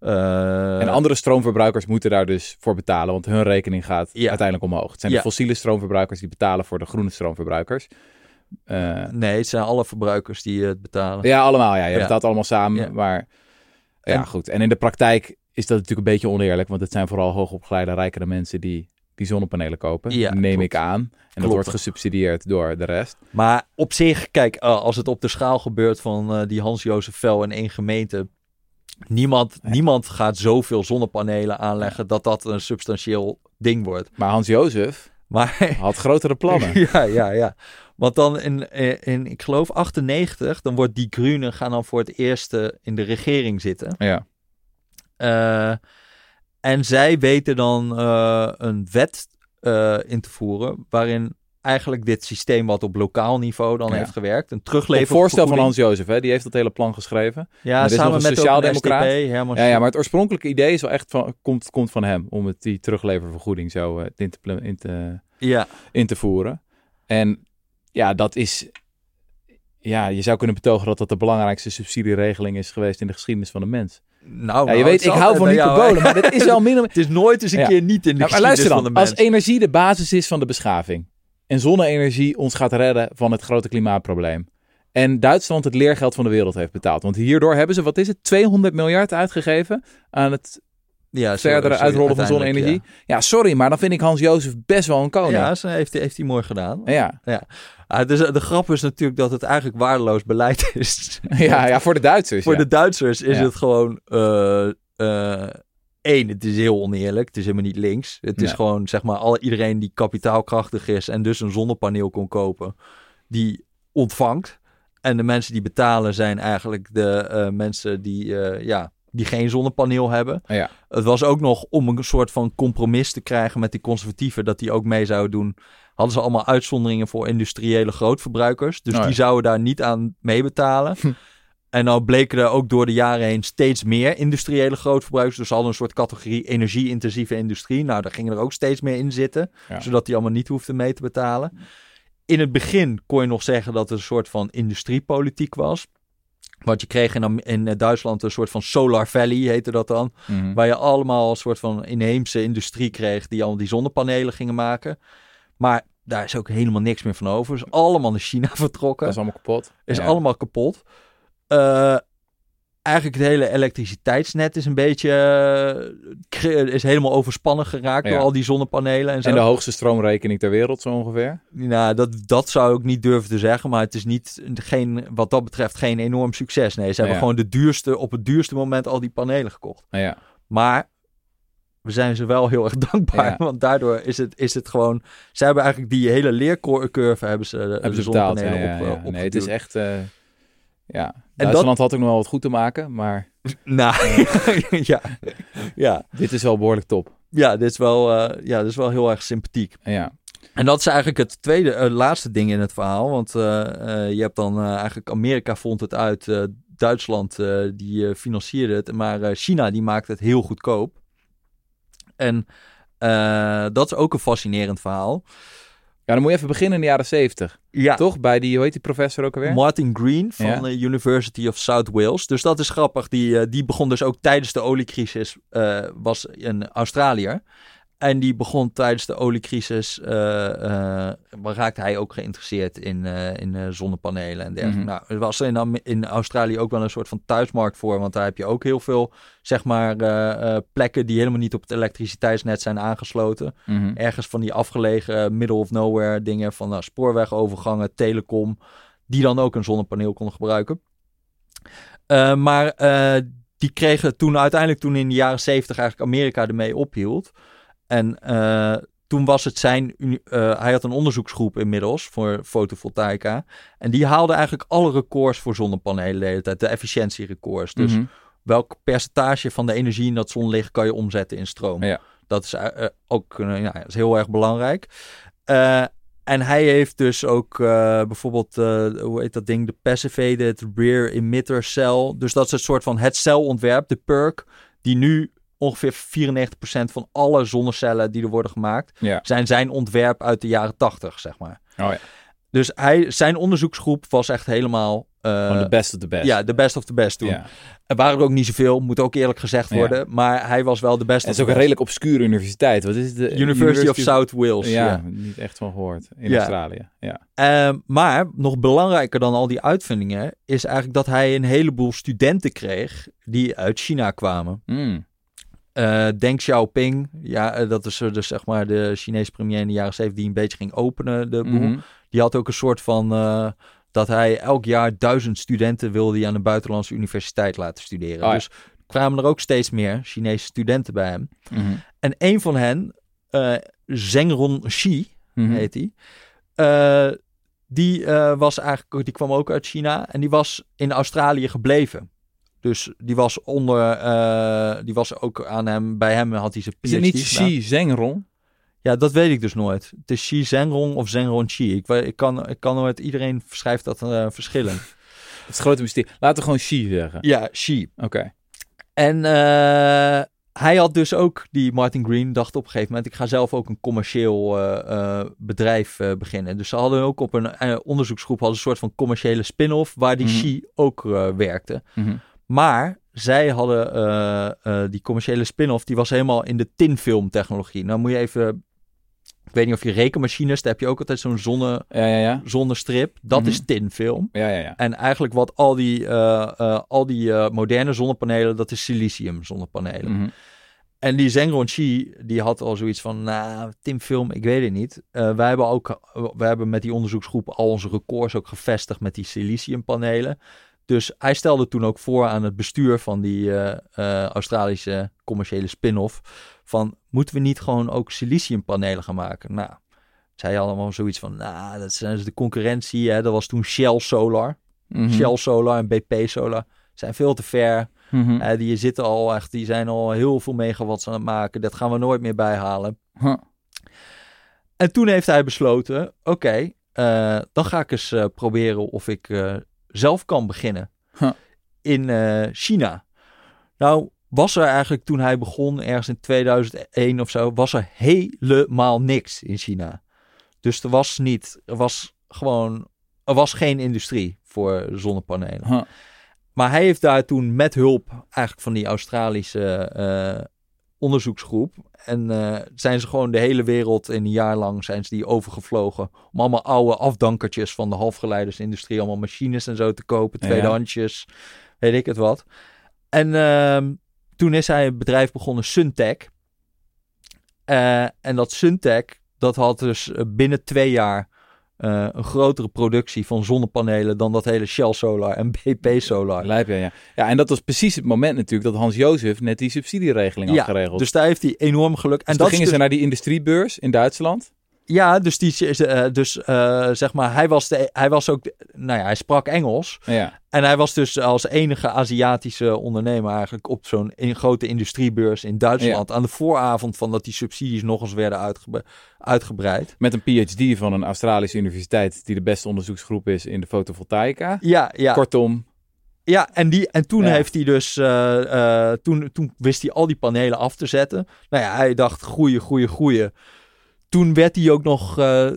Eh, En andere stroomverbruikers moeten daar dus voor betalen, want hun rekening gaat Ja. uiteindelijk omhoog. Het zijn Ja. de fossiele stroomverbruikers die betalen voor de groene stroomverbruikers. Eh, Nee, het zijn alle verbruikers die het betalen. ja, allemaal. Ja, je Ja. betaalt allemaal samen. Maar ja, En- goed. En in de praktijk is dat natuurlijk een beetje oneerlijk, want het zijn vooral hoogopgeleide, rijkere mensen die die zonnepanelen kopen. Ja, neem klopt. ik aan. En dat wordt gesubsidieerd door de rest. Maar op zich, kijk, eh, als het op de schaal gebeurt van eh, die Hans-Jozef Vel in één gemeente. Niemand, niemand gaat zoveel zonnepanelen aanleggen dat dat een substantieel ding wordt. Maar Hans Jozef Maar (laughs) had grotere plannen. ja, ja, ja. Want dan in, in, ik geloof 98, dan wordt die Groenen gaan dan voor het eerst in de regering zitten. ja. Eh, en zij weten dan eh, een wet eh, in te voeren waarin eigenlijk dit systeem wat op lokaal niveau dan Ja. heeft gewerkt, een Op teruglever voorstel van Hans Jozef, hè, die heeft dat hele plan geschreven. Ja, er is samen nog een met ook sociaaldemocraat. Ja, ja, maar het oorspronkelijke idee is wel echt van, komt, komt van hem. Om het, die terugleververgoeding zo eh, in, te, in, te, Ja, in te voeren. En ja, dat is... Ja, je zou kunnen betogen dat dat de belangrijkste subsidieregeling is geweest in de geschiedenis van de mens. nou, ja, je nou, weet, ik hou van hè. maar dit is wel minder... (laughs) Het is nooit eens een Ja. keer niet in de Nou, maar geschiedenis van de mens. als energie de basis is van de beschaving en zonne-energie ons gaat redden van het grote klimaatprobleem en Duitsland het leergeld van de wereld heeft betaald, want hierdoor hebben ze, wat is het, 200 miljard uitgegeven aan het ja, verdere uitrollen van zonne-energie. Ja. sorry, maar dan vind ik Hans Jozef best wel een Ja, koning. ja ze heeft, heeft hij mooi gedaan. Ja, Ah, dus de grap is natuurlijk dat het eigenlijk waardeloos beleid is. (laughs) ja, ja, voor de Duitsers. Voor ja. de Duitsers is Ja. het gewoon... eh eh, één, het is heel oneerlijk. Het is helemaal niet links. Het is gewoon, zeg maar, alle, iedereen die kapitaalkrachtig is... en dus een zonnepaneel kon kopen, die ontvangt. En de mensen die betalen zijn eigenlijk de eh, mensen die, eh, ja, die geen zonnepaneel hebben. Ja. Het was ook nog om een soort van compromis te krijgen met die conservatieven... dat die ook mee zouden doen... hadden ze allemaal uitzonderingen voor industriële grootverbruikers. Dus Oh ja. die zouden daar niet aan meebetalen. En nou bleken er ook door de jaren heen steeds meer industriële grootverbruikers. Dus hadden een soort categorie energie-intensieve industrie. Nou, daar gingen er ook steeds meer in zitten. Ja. Zodat die allemaal niet hoefden mee te betalen. In het begin kon je nog zeggen dat het een soort van industriepolitiek was. Want je kreeg in, in eh, Duitsland een soort van Solar Valley, heette dat dan. Mhm. Waar je allemaal een soort van inheemse industrie kreeg die allemaal die zonnepanelen gingen maken. Maar daar is ook helemaal niks meer van over. Is allemaal naar China (laughs) vertrokken. Dat is allemaal kapot. Is Ja. allemaal kapot. Eh, eigenlijk het hele elektriciteitsnet is een beetje... eh, is helemaal overspannen geraakt Ja. door al die zonnepanelen en zo. En de hoogste stroomrekening ter wereld zo ongeveer. Nou, dat, dat zou ik niet durven te zeggen. Maar het is niet, geen, wat dat betreft geen enorm succes. Nee, ze hebben Ja. gewoon de duurste, op het duurste moment al die panelen gekocht. Nou ja. Maar we zijn ze wel heel erg (laughs) dankbaar. Want daardoor is het, is het gewoon... Ze hebben eigenlijk die hele leercurve hebben ze, hebben de ze zonnepanelen op, eh, Nee, het is echt... ja, Duitsland had ook nog wel wat goed te maken, maar (laughs) Nou, (laughs) ja. ja. dit is wel behoorlijk top. Ja, dit is wel, eh, ja, dit is wel heel erg sympathiek. Ja, En dat is eigenlijk het tweede, eh, laatste ding in het verhaal. Want eh, je hebt dan eigenlijk Amerika vond het uit, Duitsland die financierde het, maar China die maakt het heel goedkoop. En dat is ook een fascinerend verhaal. Ja dan moet je even beginnen in de jaren zeventig. Ja, Toch? Bij die, hoe heet die professor ook alweer? Martin Green van Ja. de University of South Wales. Dus dat is grappig. Die, eh, die begon dus ook tijdens de oliecrisis, eh, was een Australiër. En die begon tijdens de oliecrisis, waar raakte hij ook geïnteresseerd in, eh, in zonnepanelen en dergelijke. Mhm. Nou, er was in, in Australië ook wel een soort van thuismarkt voor, want daar heb je ook heel veel, zeg maar, plekken die helemaal niet op het elektriciteitsnet zijn aangesloten Mhm. ergens van die afgelegen middle of nowhere dingen van nou, spoorwegovergangen, telecom, die dan ook een zonnepaneel konden gebruiken. Maar die kregen toen uiteindelijk toen in de jaren zeventig eigenlijk Amerika ermee ophield. En eh, toen was het zijn, eh, hij had een onderzoeksgroep inmiddels voor fotovoltaïca. En die haalde eigenlijk alle records voor zonnepanelen de hele tijd, de efficiëntierecords. Dus Mhm. welk percentage van de energie in dat zonlicht kan je omzetten in stroom. Ja. Dat is eh, ook ja, dat is heel erg belangrijk. En hij heeft dus ook bijvoorbeeld, hoe heet dat ding, de Passivated Rear Emitter Cell. Dus dat is het soort van het celontwerp, de PERC, die nu ongeveer 94% van alle zonnecellen die er worden gemaakt, Ja. zijn zijn ontwerp uit de jaren 80, zeg maar. Oh ja. Dus hij, zijn onderzoeksgroep was echt helemaal... eh, de best of the best. ja, de best of the best toen. Ja. Er waren er ook niet zoveel, moet ook eerlijk gezegd Ja. worden. Maar hij was wel de beste. En het is ook een redelijk obscure universiteit. Wat is het? De University, of South Wales. Ja, Ja. niet echt van gehoord. In. Australië. Ja. Ehm, maar nog belangrijker dan al die uitvindingen is eigenlijk dat hij een heleboel studenten kreeg die uit China kwamen. Mm. Eh Deng Xiaoping, ja, eh, dat is eh, dus zeg maar de Chinese premier in de jaren 70 die een beetje ging openen de boel. Mhm. Die had ook een soort van dat hij elk jaar duizend studenten wilde die aan een buitenlandse universiteit laten studeren. Oh ja. Dus kwamen er ook steeds meer Chinese studenten bij hem. Mhm. En een van hen, eh Zhengron Shi, Mhm. heet hij. die, was eigenlijk, die kwam ook uit China en die was in Australië gebleven. Dus die was onder, eh, die was ook aan hem, bij hem had hij zijn PhD Is het niet. Xi Zhengron? Ja, dat weet ik dus nooit. Het is Xi Zhengrong of Zhengrong Xi. Ik, kan, ik kan nooit, iedereen schrijft dat eh, verschillend. (laughs) Het is grote mysterie. Laten we gewoon Xi zeggen. ja, Xi. Oké. En eh, hij had dus ook, die Martin Green, dacht op een gegeven moment, ik ga zelf ook een commercieel bedrijf beginnen. Dus ze hadden ook op een onderzoeksgroep hadden een soort van commerciële spin-off, waar die. Xi ook werkte. Mhm. Maar zij hadden eh, eh, die commerciële spin-off, die was helemaal in de tinfilmtechnologie. Nou moet je even, ik weet niet of je rekenmachines, daar heb je ook altijd zo'n zonne, Ja, ja, ja. zonnestrip. Dat Mhm. is tinfilm. Ja, ja, ja. En eigenlijk wat al die, eh, al die moderne zonnepanelen, dat is silicium zonnepanelen. Mhm. En die Zengron Shi, die had al zoiets van, nou, tinfilm, ik weet het niet. Eh, wij hebben ook, wij hebben met die onderzoeksgroep al onze records ook gevestigd met die siliciumpanelen. Dus hij stelde toen ook voor aan het bestuur van die eh, eh, Australische commerciële spin-off van, moeten we niet gewoon ook siliciumpanelen gaan maken? Nou, zij allemaal zoiets van, nou, dat zijn dus de concurrentie. Hè? Dat was toen Shell Solar. Mhm. Shell Solar en BP Solar zijn veel te ver. Eh, die zitten al echt, die zijn al heel veel megawatts aan het maken. Dat gaan we nooit meer bijhalen. Huh. En toen heeft hij besloten: oké, dan ga ik eens proberen of ik zelf kan beginnen Huh. in eh, China. Nou, was er eigenlijk toen hij begon, ergens in 2001 of zo, was er helemaal niks in China. Dus er was niet, er was gewoon, er was geen industrie voor zonnepanelen. Huh. Maar hij heeft daar toen met hulp eigenlijk van die Australische eh, onderzoeksgroep. En eh, zijn ze gewoon de hele wereld in een jaar lang zijn ze die overgevlogen. Om allemaal oude afdankertjes van de halfgeleidersindustrie. Allemaal machines en zo te kopen. Ja. Tweedehandsjes. Weet ik het wat. En ehm, toen is hij een bedrijf begonnen, Suntech. Eh, en dat Suntech, dat had dus eh, binnen twee jaar eh, een grotere productie van zonnepanelen dan dat hele Shell Solar en BP Solar. Lijp, ja, ja. Ja, en dat was precies het moment natuurlijk dat Hans-Jozef net die subsidieregeling Ja, had geregeld. Dus daar heeft hij enorm geluk. En dat toen gingen dus- ze naar die industriebeurs in Duitsland. Ja, dus, die, uh, dus uh, zeg maar, hij was, de, hij was ook, nou ja, hij sprak Engels. Ja. En hij was dus als enige Aziatische ondernemer eigenlijk op zo'n in, grote industriebeurs in Duitsland. Ja. Aan de vooravond van dat die subsidies nog eens werden uitge, uitgebreid. Met een PhD van een Australische universiteit die de beste onderzoeksgroep is in de fotovoltaïca. Ja, ja. Kortom. Ja, en, die, en toen Ja. heeft hij dus, uh, uh, toen, toen wist hij al die panelen af te zetten. Nou ja, hij dacht groeien, groeien, groeien. Toen werd hij ook nog, uh,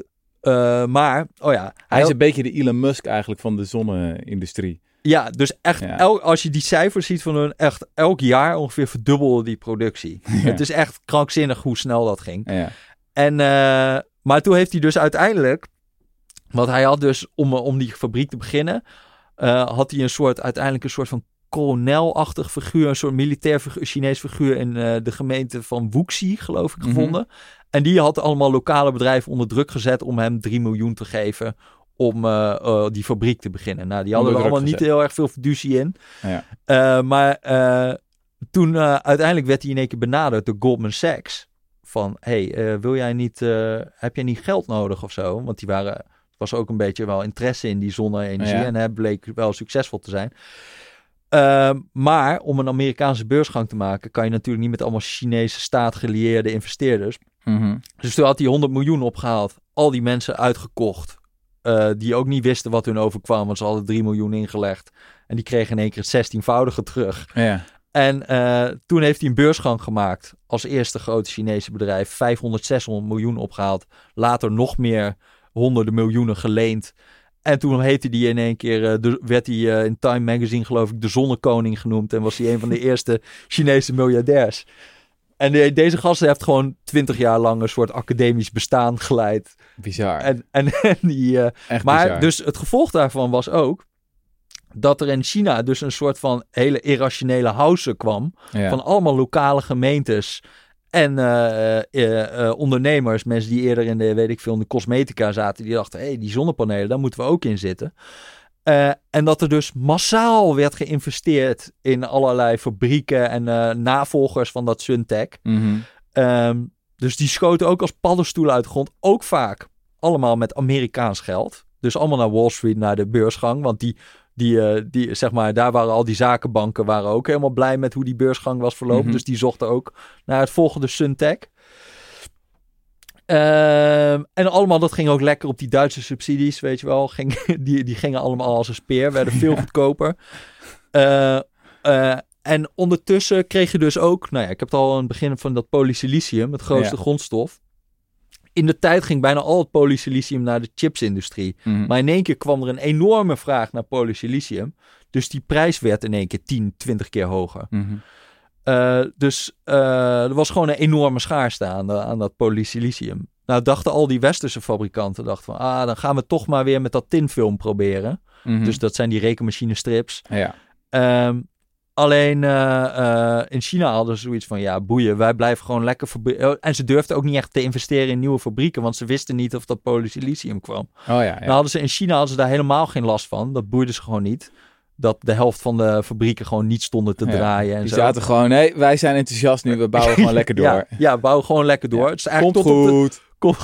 maar, oh ja. Hij, Hij is een beetje de Elon Musk eigenlijk van de zonne-industrie. Ja, dus echt, Ja. als je die cijfers ziet van hun, echt elk jaar ongeveer verdubbelde die productie. (laughs) Het is echt krankzinnig hoe snel dat ging. Ja. En, eh, maar toen heeft hij dus uiteindelijk, want hij had dus om, om die fabriek te beginnen, eh, had hij een soort, uiteindelijk een soort van kolonelachtig figuur, een soort militair figuur, Chinees figuur in eh, de gemeente van Wuxi, geloof ik, Mhm. gevonden. En die had allemaal lokale bedrijven onder druk gezet om hem 3 miljoen te geven om eh, eh, die fabriek te beginnen. Nou, die hadden er allemaal niet heel erg veel fiducie in. Ja. Eh, maar toen uiteindelijk werd hij in één keer benaderd door Goldman Sachs. Van, hey, wil jij niet, heb jij niet geld nodig of zo? Want die waren, was ook een beetje wel interesse in die zonne-energie. Ja. En hij bleek wel succesvol te zijn. Ehm, maar om een Amerikaanse beursgang te maken, kan je natuurlijk niet met allemaal Chinese staatgelieerde investeerders. Mhm. Dus toen had hij 100 miljoen opgehaald. Al die mensen uitgekocht. eh, die ook niet wisten wat hun overkwam. Want ze hadden 3 miljoen ingelegd. En die kregen in één keer het 16voudige terug. Ja. En eh, toen heeft hij een beursgang gemaakt. Als eerste grote Chinese bedrijf. 500, 600 miljoen opgehaald. Later nog meer honderden miljoenen geleend. En toen heette hij in één keer, eh, de, werd hij in Time Magazine geloof ik de zonnekoning genoemd. En was hij een van de (laughs) eerste Chinese miljardairs. En de- deze gast heeft gewoon twintig jaar lang een soort academisch bestaan geleid. Bizar. En, en, (laughs) en die, eh, maar bizar. dus het gevolg daarvan was ook dat er in China dus een soort van hele irrationele house kwam. ja. Van allemaal lokale gemeentes en eh, eh, ondernemers. Mensen die eerder in de, weet ik veel, in de cosmetica zaten. Die dachten, hé, hey, die zonnepanelen, daar moeten we ook in zitten. Eh, en dat er dus massaal werd geïnvesteerd in allerlei fabrieken en eh, navolgers van dat Suntech. Mhm. Ehm, dus die schoten ook als paddenstoelen uit de grond. Ook vaak allemaal met Amerikaans geld. Dus allemaal naar Wall Street, naar de beursgang. Want die, die, eh, die, zeg maar, daar waren al die zakenbanken waren ook helemaal blij met hoe die beursgang was verlopen. Mhm. Dus die zochten ook naar het volgende Suntech. Ehm, en allemaal, dat ging ook lekker op die Duitse subsidies, weet je wel. Ging, (laughs) die, die gingen allemaal als een speer, werden veel goedkoper. Eh, eh, en ondertussen kreeg je dus ook, nou ja, ik heb het al aan het begin van dat polysilicium, het grootste Ja. grondstof. In de tijd ging bijna al het polysilicium naar de chipsindustrie. Mhm. Maar in één keer kwam er een enorme vraag naar polysilicium. Dus die prijs werd in één keer 10, 20 keer hoger. Mhm. Eh, dus eh, er was gewoon een enorme schaarste aan, de- aan dat polysilicium. Nou dachten al die westerse fabrikanten, dachten van, ah, dan gaan we toch maar weer met dat tinfilm proberen. Mhm. Dus dat zijn die rekenmachine strips. ja. Ehm, alleen eh, in China hadden ze zoiets van, ja, boeien, wij blijven gewoon lekker. En ze durfden ook niet echt te investeren in nieuwe fabrieken, want ze wisten niet of dat polysilicium kwam. Oh ja. ja. Nou hadden ze in China hadden ze daar helemaal geen last van. Dat boeide ze gewoon niet. Dat de helft van de fabrieken gewoon niet stonden te Ja, draaien en Die zo. zaten gewoon, nee, wij zijn enthousiast nu, we bouwen (laughs) gewoon lekker door. Ja, ja, bouw gewoon lekker door. Ja. Het is eigenlijk Komt tot de- goed.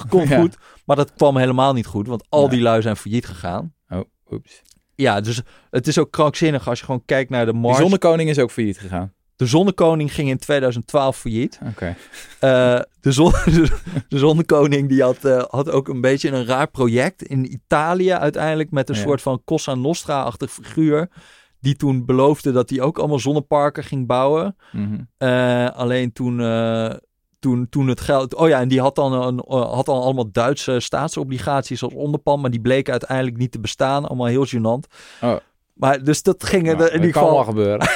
komt, (laughs) goed. Maar dat kwam helemaal niet goed, want al die lui zijn failliet gegaan. Oh, oeps. Ja, dus het is ook krankzinnig als je gewoon kijkt naar de Die marge. zonnekoning is ook failliet gegaan. De Zonnekoning ging in 2012 failliet. Eh, de, zon, (laughs) de Zonnekoning die had, eh, had ook een beetje een raar project in Italië uiteindelijk met een Ja. soort van Cosa Nostra-achtig figuur. Die toen beloofde dat hij ook allemaal zonneparken ging bouwen. Mhm. Eh, alleen toen, toen, toen het geld. Oh ja, en die had dan, een, had dan allemaal Duitse staatsobligaties als onderpand. Maar die bleken uiteindelijk niet te bestaan. Allemaal heel gênant. Oh. Maar dus dat ging Nou, er in dat ieder kan geval. wel gebeuren. (laughs)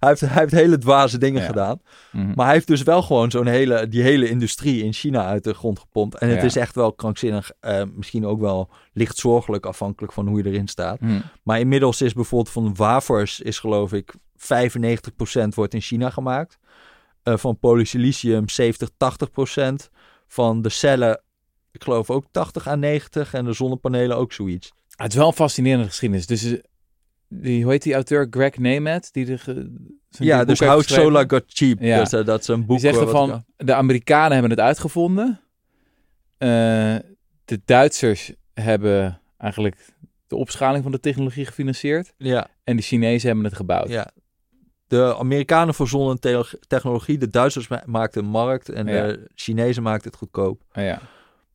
hij, heeft, hij heeft hele dwaze dingen gedaan. Mhm. Maar hij heeft dus wel gewoon zo'n hele, die hele industrie in China uit de grond gepompt. En het is echt wel krankzinnig. eh, misschien ook wel licht zorgelijk afhankelijk van hoe je erin staat. Mhm. Maar inmiddels is bijvoorbeeld van wafers is geloof ik 95% wordt in China gemaakt. Eh, van polysilicium 70, 80%. Van de cellen, ik geloof ook 80 à 90. En de zonnepanelen ook zoiets. Het is wel een fascinerende geschiedenis. Dus eh, die, hoe heet die auteur? Greg Nemet, die de, zijn ja, dus How. Solar Got Cheap. Ja. Dus, eh, dat is een boek. Die zegt eh, ik- de Amerikanen hebben het uitgevonden. eh, de Duitsers hebben eigenlijk de opschaling van de technologie gefinancierd. Ja, En de Chinezen hebben het gebouwd. ja. De Amerikanen verzonnen te- technologie, de Duitsers ma- maakten een markt en Ja. de Chinezen maakten het goedkoop. Ja.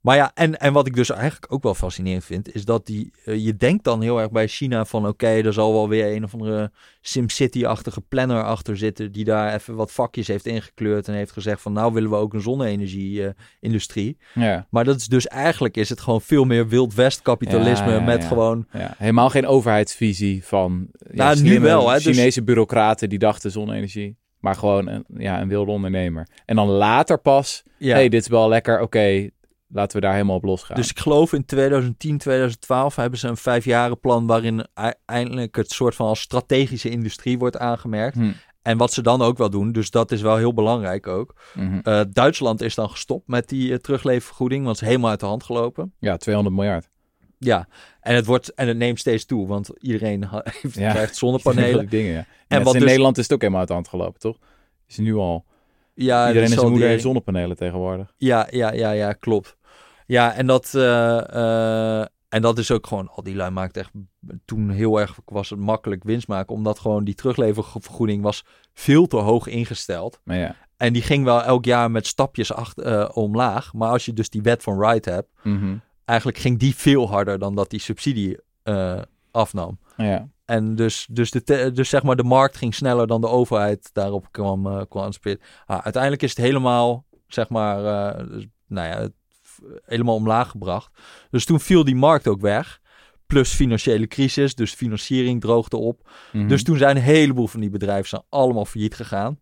Maar ja, en, en wat ik dus eigenlijk ook wel fascinerend vind, is dat die, eh, je denkt dan heel erg bij China van oké, er zal wel weer een of andere SimCity-achtige planner achter zitten die daar even wat vakjes heeft ingekleurd en heeft gezegd van nou willen we ook een zonne-energie-industrie. Ja. maar dat is dus eigenlijk is het gewoon veel meer Wild West kapitalisme Ja, ja, met gewoon. Helemaal geen overheidsvisie van ja, Nou, nu wel, hè, dus- Chinese bureaucraten die dachten zonne-energie. Maar gewoon een, ja, een wilde ondernemer. En dan later pas, hey, dit is wel lekker, oké, laten we daar helemaal op losgaan. Dus ik geloof in 2010, 2012 hebben ze een vijfjarenplan waarin eindelijk het soort van als strategische industrie wordt aangemerkt. Hm. En wat ze dan ook wel doen, dus dat is wel heel belangrijk ook. Mhm. Eh, Duitsland is dan gestopt met die uh, want het is helemaal uit de hand gelopen. Ja, 200 miljard. Ja, en het, wordt, en het neemt steeds toe, want iedereen (laughs) heeft, Ja. krijgt (laughs) zonnepanelen. Dingen, ja. En En wat wat in dus- Nederland is het ook helemaal uit de hand gelopen, toch? Is nu al. Ja, Iedereen en zal zijn moeder die- heeft zonnepanelen tegenwoordig. Ja, ja, ja, ja, klopt. Ja, en dat, eh, eh, en dat is ook gewoon, al die lui maakten echt toen heel erg, was het makkelijk winst maken, omdat gewoon die terugleververgoeding was veel te hoog ingesteld. Maar ja. En die ging wel elk jaar met stapjes achter, eh, omlaag. Maar als je dus die wet van Wright hebt, Mhm. eigenlijk ging die veel harder dan dat die subsidie afnam. ja. En dus, dus, de, dus zeg maar de markt ging sneller dan de overheid daarop kwam, eh kwam. Ah, uiteindelijk is het helemaal, zeg maar, dus, nou ja, het, helemaal omlaag gebracht. Dus toen viel die markt ook weg. Plus financiële crisis, dus financiering droogde op. Mhm. Dus toen zijn een heleboel van die bedrijven zijn allemaal failliet gegaan.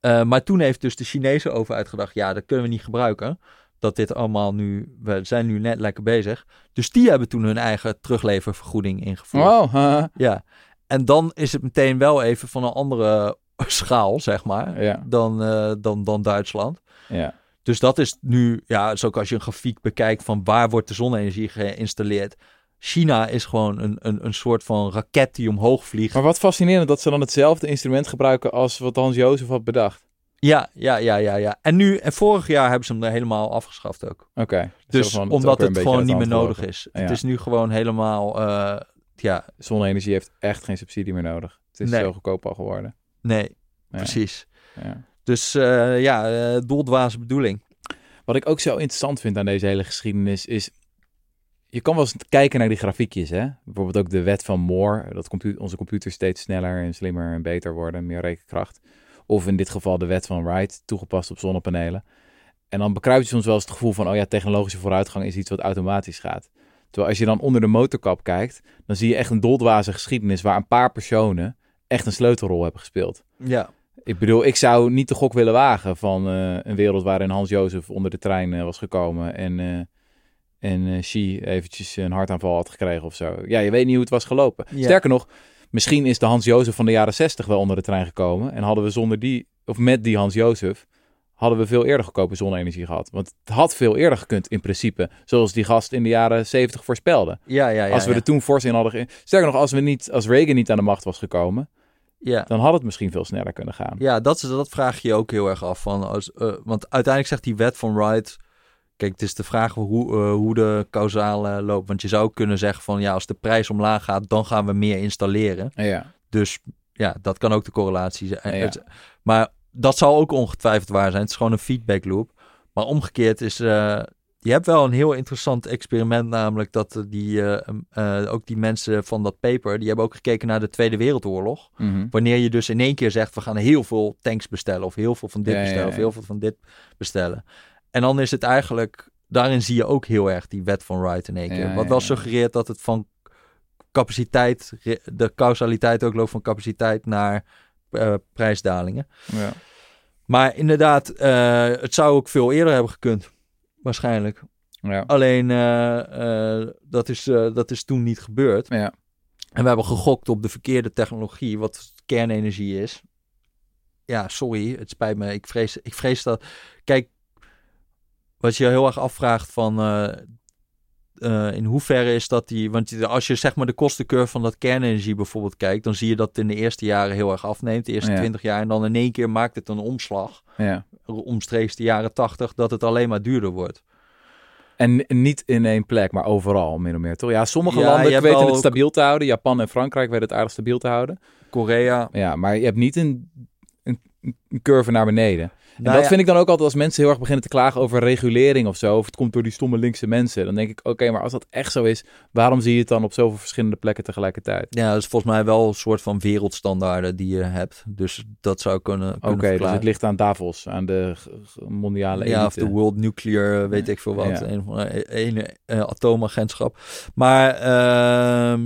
Eh, maar toen heeft dus de Chinese overheid gedacht, ja, dat kunnen we niet gebruiken. Dat dit allemaal nu, we zijn nu net lekker bezig. Dus die hebben toen hun eigen terugleververgoeding ingevoerd. Oh. Ja, en dan is het meteen wel even van een andere (laughs) schaal, zeg maar, ja. dan, eh, dan, dan Duitsland. Ja. Dus dat is nu, ja, zo als je een grafiek bekijkt van waar wordt de zonne-energie geïnstalleerd. China is gewoon een, een, een soort van raket die omhoog vliegt. Maar wat fascinerend dat ze dan hetzelfde instrument gebruiken als wat Hans Jozef had bedacht. Ja, ja, ja, ja, ja. En nu, en vorig jaar hebben ze hem er helemaal afgeschaft ook. Oké. Dus van, is ook omdat het gewoon niet meer nodig is. Ja. Het is nu gewoon helemaal, eh, ja, Zonne-energie heeft echt geen subsidie meer nodig. Het is Nee. zo goedkoop al geworden. nee, Ja. precies. Ja. Dus eh, ja, doldwaze bedoeling. Wat ik ook zo interessant vind aan deze hele geschiedenis is... Je kan wel eens kijken naar die grafiekjes, hè? Bijvoorbeeld ook de wet van Moore. Dat onze computers steeds sneller en slimmer en beter worden. Meer rekenkracht. Of in dit geval de wet van Wright, toegepast op zonnepanelen. En dan bekruipt je soms wel eens het gevoel van... Oh ja, technologische vooruitgang is iets wat automatisch gaat. Terwijl als je dan onder de motorkap kijkt... Dan zie je echt een doldwaze geschiedenis... waar een paar personen echt een sleutelrol hebben gespeeld. Ja, Ik bedoel, ik zou niet de gok willen wagen van eh, een wereld waarin Hans Jozef onder de trein eh, was gekomen en, eh en Xi eventjes een hartaanval had gekregen of zo. Ja, je weet niet hoe het was gelopen. Ja. Sterker nog, misschien is de Hans Jozef van de jaren 60 wel onder de trein gekomen en hadden we zonder die, of met die Hans Jozef, hadden we veel eerder goedkope zonne-energie gehad. Want het had veel eerder gekund in principe, zoals die gast in de jaren 70 voorspelde. ja, ja. ja als we ja. er toen fors in hadden... Sterker nog, als, we niet, als Reagan niet aan de macht was gekomen, Ja. dan had het misschien veel sneller kunnen gaan. Ja, dat, is, dat vraag je je ook heel erg af. Van als, eh, want uiteindelijk zegt die wet van Wright... Kijk, het is de vraag hoe, eh, hoe de causale loopt. Want je zou ook kunnen zeggen van... Ja, als de prijs omlaag gaat, dan gaan we meer installeren. Ja. Dus ja, dat kan ook de correlatie zijn. Ja. Maar dat zal ook ongetwijfeld waar zijn. Het is gewoon een feedback loop. Maar omgekeerd is... eh, je hebt wel een heel interessant experiment, namelijk dat eh, die, eh, eh, ook die mensen van dat paper, die hebben ook gekeken naar de Tweede Wereldoorlog. Mhm. Wanneer je dus in één keer zegt, we gaan heel veel tanks bestellen, of heel veel van dit Ja, bestellen, ja. of heel veel van dit bestellen. En dan is het eigenlijk, daarin zie je ook heel erg die wet van Wright in één keer. Wat wel suggereert dat het van capaciteit, de causaliteit ook loopt van capaciteit naar prijsdalingen. Ja. Maar inderdaad, het zou ook veel eerder hebben gekund. Waarschijnlijk. Ja. Alleen eh, eh, dat, is, eh, dat is toen niet gebeurd. Ja. En we hebben gegokt op de verkeerde technologie, wat kernenergie is. Ja, sorry, het spijt me. Ik vrees, ik vrees dat. Kijk, wat je heel erg afvraagt van. Eh, in hoeverre is dat die. Want als je zeg maar de kostencurve van dat kernenergie bijvoorbeeld kijkt, dan zie je dat het in de eerste jaren heel erg afneemt. De eerste Ja. 20 jaar. En dan in één keer maakt het een omslag. Ja. Omstreeks de jaren 80, dat het alleen maar duurder wordt. En niet in één plek, maar overal, min of meer, toch? Ja, sommige Ja, landen weten het ook- stabiel te houden. Japan en Frankrijk weten het aardig stabiel te houden. Korea. Ja, maar je hebt niet een, een, een curve naar beneden. En Nou dat ja, vind ik dan ook altijd als mensen heel erg beginnen te klagen over regulering of zo. Of het komt door die stomme linkse mensen. Dan denk ik, oké, maar als dat echt zo is, waarom zie je het dan op zoveel verschillende plekken tegelijkertijd? Ja, dat is volgens mij wel een soort van wereldstandaarden die je hebt. Dus dat zou kunnen, Oké, dus het ligt aan Davos, aan de mondiale Ja, of elite. de World Nuclear, weet ik veel wat. Ja. Een, ene eh, atoomagentschap. Maar, ehm,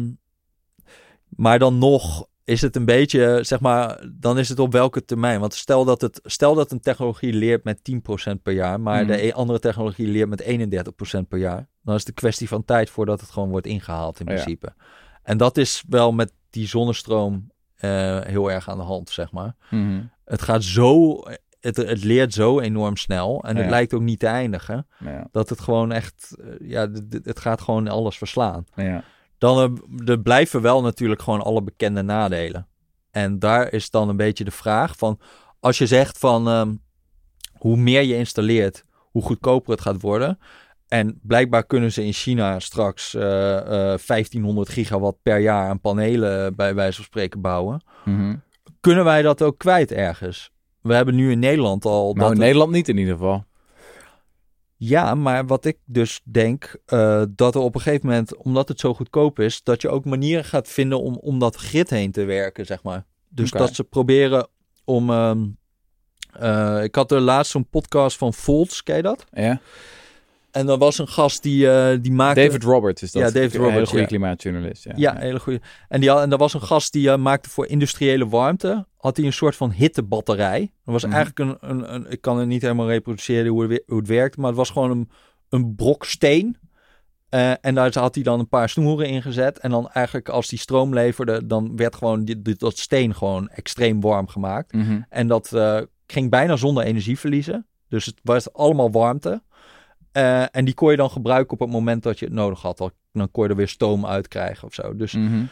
maar dan nog is het een beetje, zeg maar, dan is het op welke termijn. Want stel dat, het, stel dat een technologie leert met 10% per jaar, maar Mhm. de e- andere technologie leert met 31% per jaar. Dan is het een kwestie van tijd voordat het gewoon wordt ingehaald in Ja. principe. En dat is wel met die zonnestroom eh, heel erg aan de hand, zeg maar Mhm. het gaat zo, het, het leert zo enorm snel en het lijkt ook niet te eindigen. Ja, Dat het gewoon echt, eh, ja, het gaat gewoon alles verslaan. ja. Dan eh, er blijven wel natuurlijk gewoon alle bekende nadelen. En daar is dan een beetje de vraag van, als je zegt van ehm, hoe meer je installeert, hoe goedkoper het gaat worden. En blijkbaar kunnen ze in China straks eh, eh, 1500 gigawatt per jaar aan panelen bij wijze van spreken bouwen Mhm. kunnen wij dat ook kwijt ergens? We hebben nu in Nederland al. Nou, dat in Nederland niet in ieder geval. Ja, maar wat ik dus denk, eh, dat er op een gegeven moment, omdat het zo goedkoop is, dat je ook manieren gaat vinden om, om dat grid heen te werken, zeg maar. Dus dat ze proberen om. ehm, eh, ik had er laatst zo'n podcast van Volts, ken je dat? Ja? En er was een gast die, eh, die maakte. David Roberts is dat. Ja, David Een hele Roberts, goede ja. klimaatjournalist. Ja, Ja, hele goede. En, die had, en er was een gast die eh, maakte voor industriële warmte. Had hij een soort van hittebatterij. Dat was Mhm. eigenlijk een, een, een. Ik kan het niet helemaal reproduceren hoe het, we- hoe het werkt. Maar het was gewoon een, een brok steen. Eh, en daar had hij dan een paar snoeren in gezet. En dan eigenlijk als die stroom leverde. Dan werd gewoon die, die- dat steen gewoon extreem warm gemaakt. Mhm. En dat ging bijna zonder energieverliezen. Dus het was allemaal warmte. Eh, en die kon je dan gebruiken op het moment dat je het nodig had. Dan- Dan kon je er weer stoom uit krijgen of zo. Dus Mhm.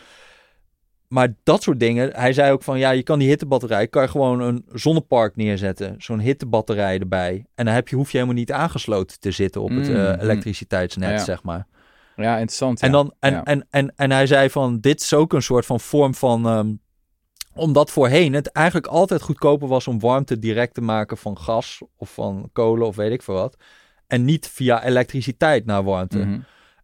maar dat soort dingen. Hij zei ook van ja, je kan die hittebatterij, kan je gewoon een zonnepark neerzetten. Zo'n hittebatterij erbij. En dan heb je, hoef je helemaal niet aangesloten te zitten op het Mm, eh, mm. elektriciteitsnet, Ja. zeg maar. Ja, interessant. En, dan, en, Ja. en, en, en hij zei van dit is ook een soort van vorm van. ehm, omdat voorheen het eigenlijk altijd goedkoper was om warmte direct te maken van gas of van kolen of weet ik veel wat. En niet via elektriciteit naar warmte. Mhm.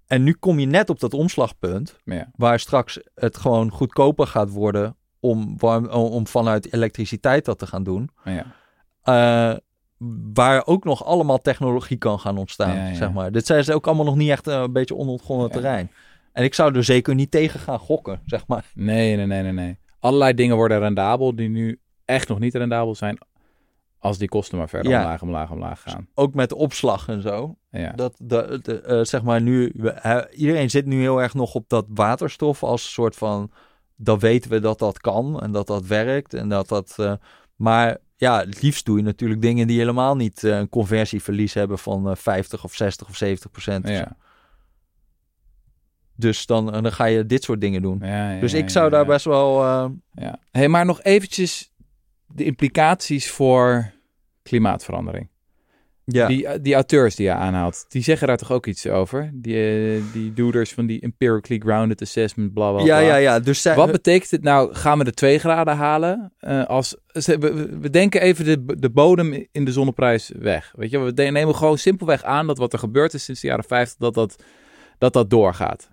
En nu kom je net op dat omslagpunt Ja. waar straks het gewoon goedkoper gaat worden om, warm, om vanuit elektriciteit dat te gaan doen. Ja. Eh, waar ook nog allemaal technologie kan gaan ontstaan, Ja, zeg maar. Dit zijn ze ook allemaal nog niet echt eh, een beetje onontgonnen terrein. En ik zou er zeker niet tegen gaan gokken, zeg maar. Nee, nee, nee, nee, nee. Allerlei dingen worden rendabel die nu echt nog niet rendabel zijn. Als die kosten maar verder Ja. omlaag, omlaag, omlaag gaan. Ook met opslag en zo. Ja. Dat, dat, de, eh, zeg maar nu, iedereen zit nu heel erg nog op dat waterstof als een soort van, dan weten we dat dat kan en dat dat werkt en dat dat, eh, maar ja, het liefst doe je natuurlijk dingen die helemaal niet eh, een conversieverlies hebben van eh, 50 of 60 of 70 procent. Ja. Dus dan, dan ga je dit soort dingen doen. Ja, ja, Dus ik zou daar best wel, Ja. Hey, maar nog eventjes de implicaties voor klimaatverandering. ja. Die, die auteurs die je aanhaalt, die zeggen daar toch ook iets over? Die, eh, die van die empirically grounded assessment, bla bla ja, bla. ja, ja. Dus zij, Wat betekent het nou? Gaan we de 2 graden halen? Eh, als, we, we- denken even de, de bodem in de zonneprijs weg. Weet je, we nemen gewoon simpelweg aan dat wat er gebeurd is sinds de jaren 50, dat dat, dat, dat doorgaat.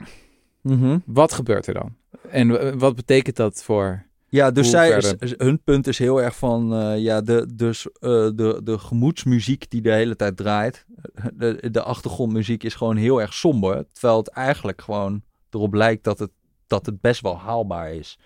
Mhm. Wat gebeurt er dan? En eh, wat betekent dat voor... Ja, dus zij, is- hun punt is heel erg van eh, ja, de, dus, eh, de, de gemoedsmuziek die de hele tijd draait. De, de achtergrondmuziek is gewoon heel erg somber. Terwijl het eigenlijk gewoon erop lijkt dat het, dat het best wel haalbaar is.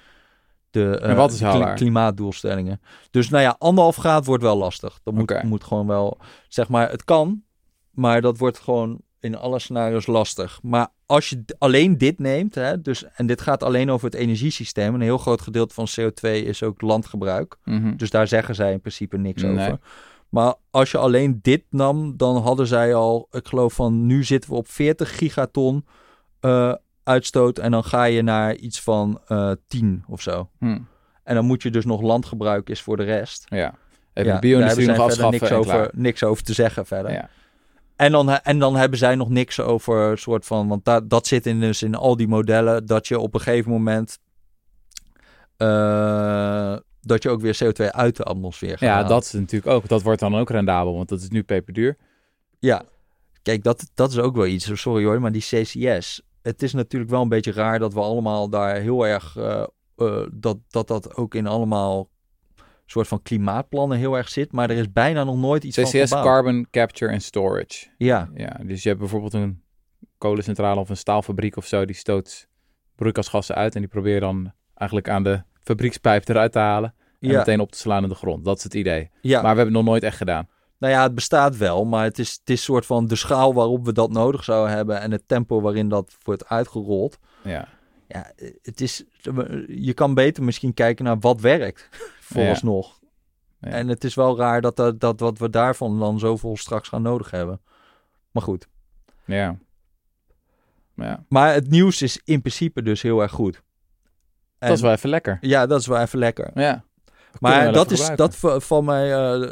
De, eh, En wat is haalbaar? klimaatdoelstellingen. Dus nou ja, anderhalf graad wordt wel lastig. Dat moet, moet gewoon wel, zeg maar, het kan. Maar dat wordt gewoon in alle scenario's lastig. Maar als je alleen dit neemt, hè, dus, en dit gaat alleen over het energiesysteem. Een heel groot gedeelte van CO2 is ook landgebruik. Mhm. Dus daar zeggen zij in principe niks Nee. over. Maar als je alleen dit nam, dan hadden zij al, ik geloof van nu zitten we op 40 gigaton eh, uitstoot. En dan ga je naar iets van eh 10 of zo. Hm. En dan moet je dus nog landgebruik is voor de rest. Ja. Even Ja, de bio-industrie nog afschaffen niks over, niks over te zeggen verder. Ja. En dan, en dan hebben zij nog niks over soort van. Want dat dat zit in, dus in al die modellen. Dat je op een gegeven moment. eh, dat je ook weer CO2 uit de atmosfeer gaat. Ja, halen. dat is natuurlijk ook. Dat wordt dan ook rendabel, want dat is nu peperduur. Ja, kijk, dat, dat is ook wel iets. Sorry hoor, maar die CCS. Het is natuurlijk wel een beetje raar dat we allemaal daar heel erg. eh, eh, dat, dat dat ook in allemaal soort van klimaatplannen heel erg zit. Maar er is bijna nog nooit iets van CCS. Carbon Capture and Storage. Ja, Ja, dus je hebt bijvoorbeeld een kolencentrale of een staalfabriek of zo, die stoot broeikasgassen uit en die probeer dan eigenlijk aan de fabriekspijp eruit te halen en ja, meteen op te slaan in de grond. Dat is het idee. ja. Maar we hebben het nog nooit echt gedaan. Nou ja, het bestaat wel, maar het is, het is soort van de schaal waarop we dat nodig zouden hebben en het tempo waarin dat wordt uitgerold. Ja, Ja, het is, je kan beter misschien kijken naar wat werkt, (laughs) vooralsnog. Ja. En het is wel raar dat, dat, dat wat we daarvan dan zoveel straks gaan nodig hebben. Maar goed. ja. ja. Maar het nieuws is in principe dus heel erg goed. En- Dat is wel even lekker. Ja, dat is wel even lekker. Ja. Maar dat is dat va- van mij. eh,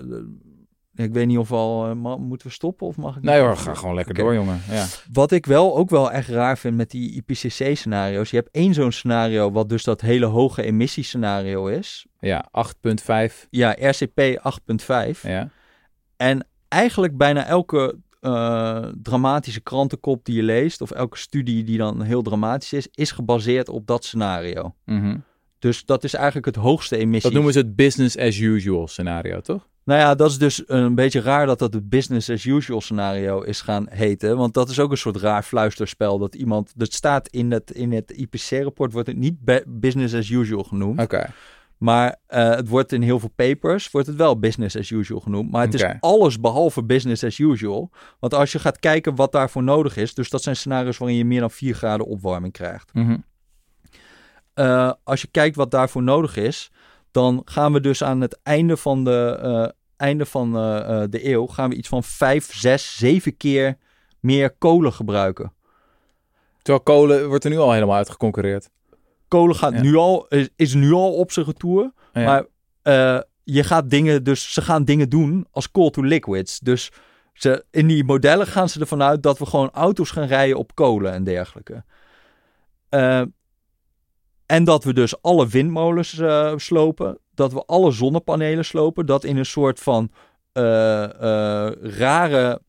ik weet niet of we al eh, ma- moeten we stoppen of mag ik? Nee hoor, ga gewoon lekker door, jongen. Ja. Wat ik wel ook wel echt raar vind met die IPCC-scenario's. Je hebt één zo'n scenario, wat dus dat hele hoge emissiescenario is. Ja, 8.5. Ja, RCP 8.5. Ja. En eigenlijk bijna elke eh, dramatische krantenkop die je leest, of elke studie die dan heel dramatisch is, is gebaseerd op dat scenario. Mhm. Dus dat is eigenlijk het hoogste emissie. Dat noemen ze het business as usual scenario, toch? Nou ja, dat is dus een beetje raar dat dat het business as usual scenario is gaan heten. Want dat is ook een soort raar fluisterspel. Dat iemand, dat staat in het, in het IPC-rapport, wordt het niet business as usual genoemd. Oké. Maar eh, het wordt in heel veel papers, wordt het wel business as usual genoemd. Maar het is alles behalve business as usual. Want als je gaat kijken wat daarvoor nodig is, dus dat zijn scenario's waarin je meer dan 4 graden opwarming krijgt. Mhm. Eh, als je kijkt wat daarvoor nodig is, dan gaan we dus aan het einde van de, eh, einde van, eh, eh, de eeuw, gaan we iets van 5, 6, 7 keer meer kolen gebruiken. Terwijl kolen wordt er nu al helemaal uitgeconcurreerd. Kolen gaat Ja. nu al, is, is nu al op zijn retour. Ja. Maar je gaat dingen, dus ze gaan dingen doen als coal to liquids. Dus ze, in die modellen gaan ze ervan uit dat we gewoon auto's gaan rijden op kolen en dergelijke. Eh, en dat we dus alle windmolens eh, slopen. Dat we alle zonnepanelen slopen. Dat in een soort van eh, rare,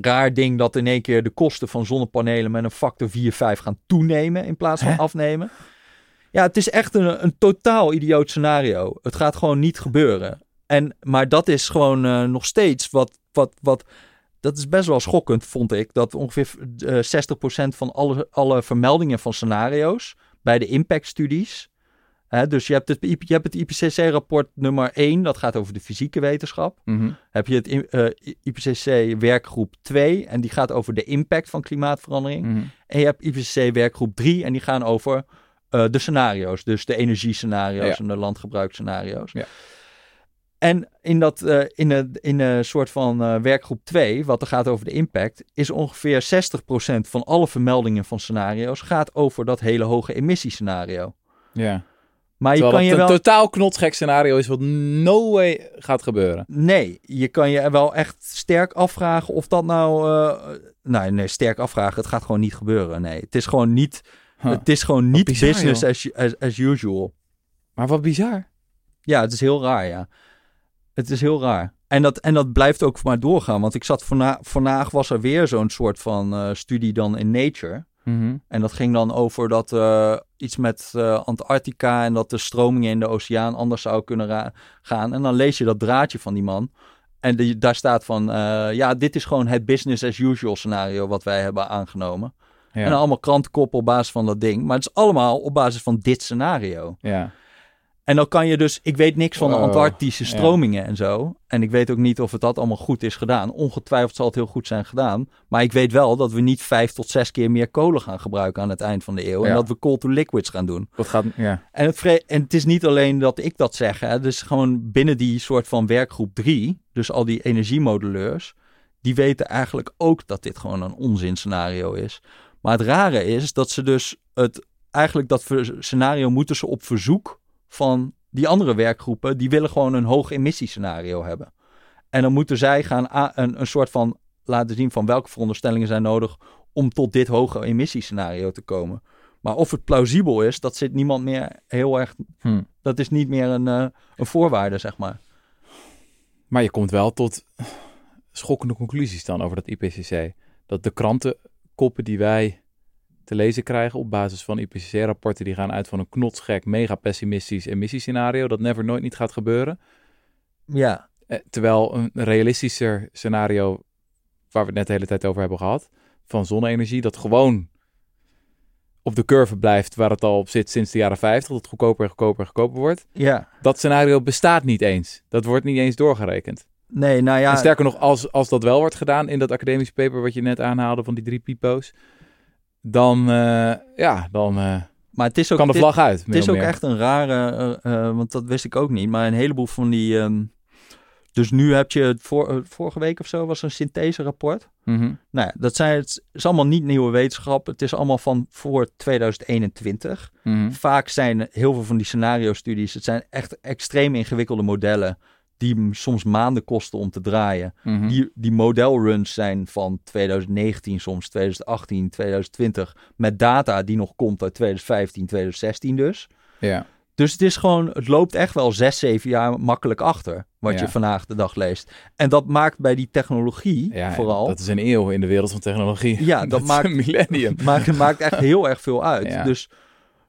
raar ding dat in één keer de kosten van zonnepanelen met een factor 4, 5 gaan toenemen in plaats van Hè? afnemen. Ja, het is echt een, een totaal idioot scenario. Het gaat gewoon niet gebeuren. En, maar dat is gewoon nog steeds wat, wat, wat. Dat is best wel schokkend, vond ik. Dat ongeveer eh 60% van alle, alle vermeldingen van scenario's bij de impactstudies. Dus je hebt het, je hebt het IPCC-rapport nummer 1, dat gaat over de fysieke wetenschap. Mhm. Heb je het I- eh, IPCC-werkgroep 2, en die gaat over de impact van klimaatverandering. Mhm. En je hebt IPCC werkgroep 3 en die gaan over eh, de scenario's. Dus de energiescenario's Ja. en de landgebruiksscenario's. Ja. En in, dat, eh, in, een, in een soort van eh, werkgroep 2, wat er gaat over de impact, is ongeveer 60% van alle vermeldingen van scenario's gaat over dat hele hoge emissiescenario. Ja. Maar je Terwijl kan je een wel... totaal knotsgek scenario is wat no way gaat gebeuren. Nee, je kan je wel echt sterk afvragen of dat nou... eh, nee, nee, sterk afvragen. Het gaat gewoon niet gebeuren. Nee, het is gewoon niet, Huh. het is gewoon niet bizar, business as, as usual. Maar wat bizar. Ja, het is heel raar, ja. Het is heel raar. En dat, en dat blijft ook maar doorgaan. Want ik zat vana vandaag was er weer zo'n soort van eh, studie dan in Nature. Mhm. En dat ging dan over dat eh, iets met eh, Antarctica en dat de stromingen in de oceaan anders zou kunnen gaan. En dan lees je dat draadje van die man. En die, daar staat van, ja, dit is gewoon het business as usual scenario wat wij hebben aangenomen. Ja. En allemaal krantenkoppen op basis van dat ding. Maar het is allemaal op basis van dit scenario. ja. En dan kan je dus, ik weet niks van de Antarctische ja. stromingen en zo. En ik weet ook niet of het dat allemaal goed is gedaan. Ongetwijfeld zal het heel goed zijn gedaan. Maar ik weet wel dat we niet vijf tot zes keer meer kolen gaan gebruiken aan het eind van de eeuw. En dat we coal to liquids gaan doen. Wat gaat... Ja. En het, en het is niet alleen dat ik dat zeg. Hè. Dus gewoon binnen die soort van werkgroep 3, dus al die energiemodelleurs, die weten eigenlijk ook dat dit gewoon een onzinscenario is. Maar het rare is dat ze dus het eigenlijk dat scenario moeten ze op verzoek van die andere werkgroepen, die willen gewoon een hoog emissiescenario hebben. En dan moeten zij gaan een, een soort van laten zien van welke veronderstellingen zijn nodig om tot dit hoge emissiescenario te komen. Maar of het plausibel is, dat zit niemand meer heel erg. Hm. Dat is niet meer een, eh, een voorwaarde, zeg maar. Maar je komt wel tot schokkende conclusies dan over dat IPCC. Dat de krantenkoppen die wij te lezen krijgen op basis van IPCC-rapporten, die gaan uit van een knotsgek, mega pessimistisch emissiescenario, dat never nooit niet gaat gebeuren. Ja, Eh, terwijl een realistischer scenario, waar we het net de hele tijd over hebben gehad, van zonne-energie, dat gewoon op de curve blijft waar het al op zit sinds de jaren 50, dat het goedkoper en goedkoper en goedkoper wordt. ja. Dat scenario bestaat niet eens. Dat wordt niet eens doorgerekend. Nee, nou ja. En sterker nog, als, als dat wel wordt gedaan in dat academische paper wat je net aanhaalde van die drie pipo's, dan, eh, ja, dan eh, maar het is ook, kan de vlag uit. Het is ook echt een rare, eh, want dat wist ik ook niet, maar een heleboel van die. ehm, dus nu heb je het voor, vorige week of zo was een synthese-rapport. Mhm. Nou ja, dat zijn, het is allemaal niet nieuwe wetenschap. Het is allemaal van voor 2021. Mhm. Vaak zijn heel veel van die scenario-studies, het zijn echt extreem ingewikkelde modellen die soms maanden kosten om te draaien. Mhm. Die, die modelruns zijn van 2019, soms 2018, 2020, met data die nog komt uit 2015, 2016 dus. Ja. Dus het is gewoon, het loopt echt wel zes, zeven jaar makkelijk achter wat Ja. je vandaag de dag leest. En dat maakt bij die technologie ja, vooral, Dat is een eeuw in de wereld van technologie. Ja, (laughs) dat maakt- een millennium. (laughs) maakt, maakt echt heel erg veel uit. Ja. Dus,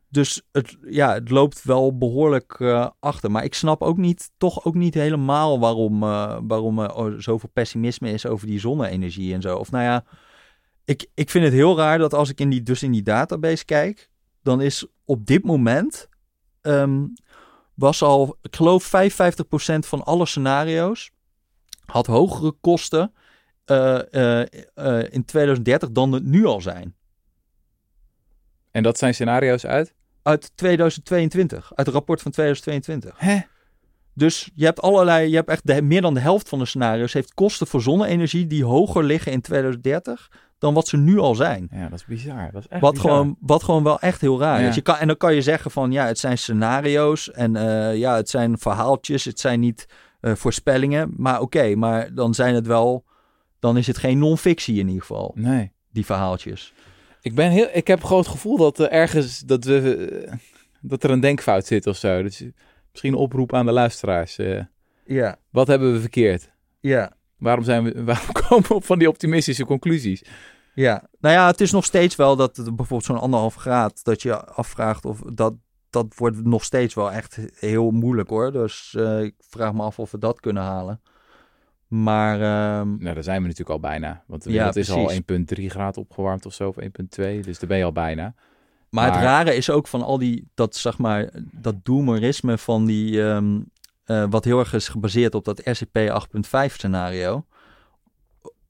dus het, ja, het loopt wel behoorlijk eh, achter. Maar ik snap ook niet, toch ook niet helemaal waarom, eh, waarom er oh, zoveel pessimisme is over die zonne-energie en zo. Of nou ja, ik, ik vind het heel raar dat als ik in die, dus in die database kijk, dan is op dit moment ehm, was al, ik geloof 55% van alle scenario's had hogere kosten eh, in 2030 dan het nu al zijn. En dat zijn scenario's uit? Uit 2022, uit het rapport van 2022. Hè? Dus je hebt allerlei, je hebt echt de, meer dan de helft van de scenario's heeft kosten voor zonne-energie die hoger liggen in 2030 dan wat ze nu al zijn. Ja, dat is bizar. Dat is echt Wat bizar. gewoon, wat gewoon wel echt heel raar Ja. is. Je kan, en dan kan je zeggen van ja, het zijn scenario's en eh, ja, het zijn verhaaltjes, het zijn niet eh, voorspellingen. Maar oké, maar dan zijn het wel, dan is het geen non-fictie in ieder geval, Nee. die verhaaltjes. Ik, ben heel, ik heb gewoon het gevoel dat er ergens dat we, eh, dat er een denkfout zit of zo. Dus misschien een oproep aan de luisteraars. eh, Ja, wat hebben we verkeerd? ja. Waarom, zijn we, (laughs) waarom komen we op van die optimistische conclusies? Ja, nou ja, het is nog steeds wel dat bijvoorbeeld zo'n anderhalf graad, dat je afvraagt of dat, dat wordt nog steeds wel echt heel moeilijk hoor. Dus eh, ik vraag me af of we dat kunnen halen. Maar ehm, Nou, daar zijn we natuurlijk al bijna. Want Ja, het is al 1,3 graden opgewarmd of zo, of 1,2. Dus daar ben je al bijna. Maar, het rare is ook van al die, dat zeg maar, dat doomerisme van die, ehm, eh, wat heel erg is gebaseerd op dat RCP 8.5 scenario.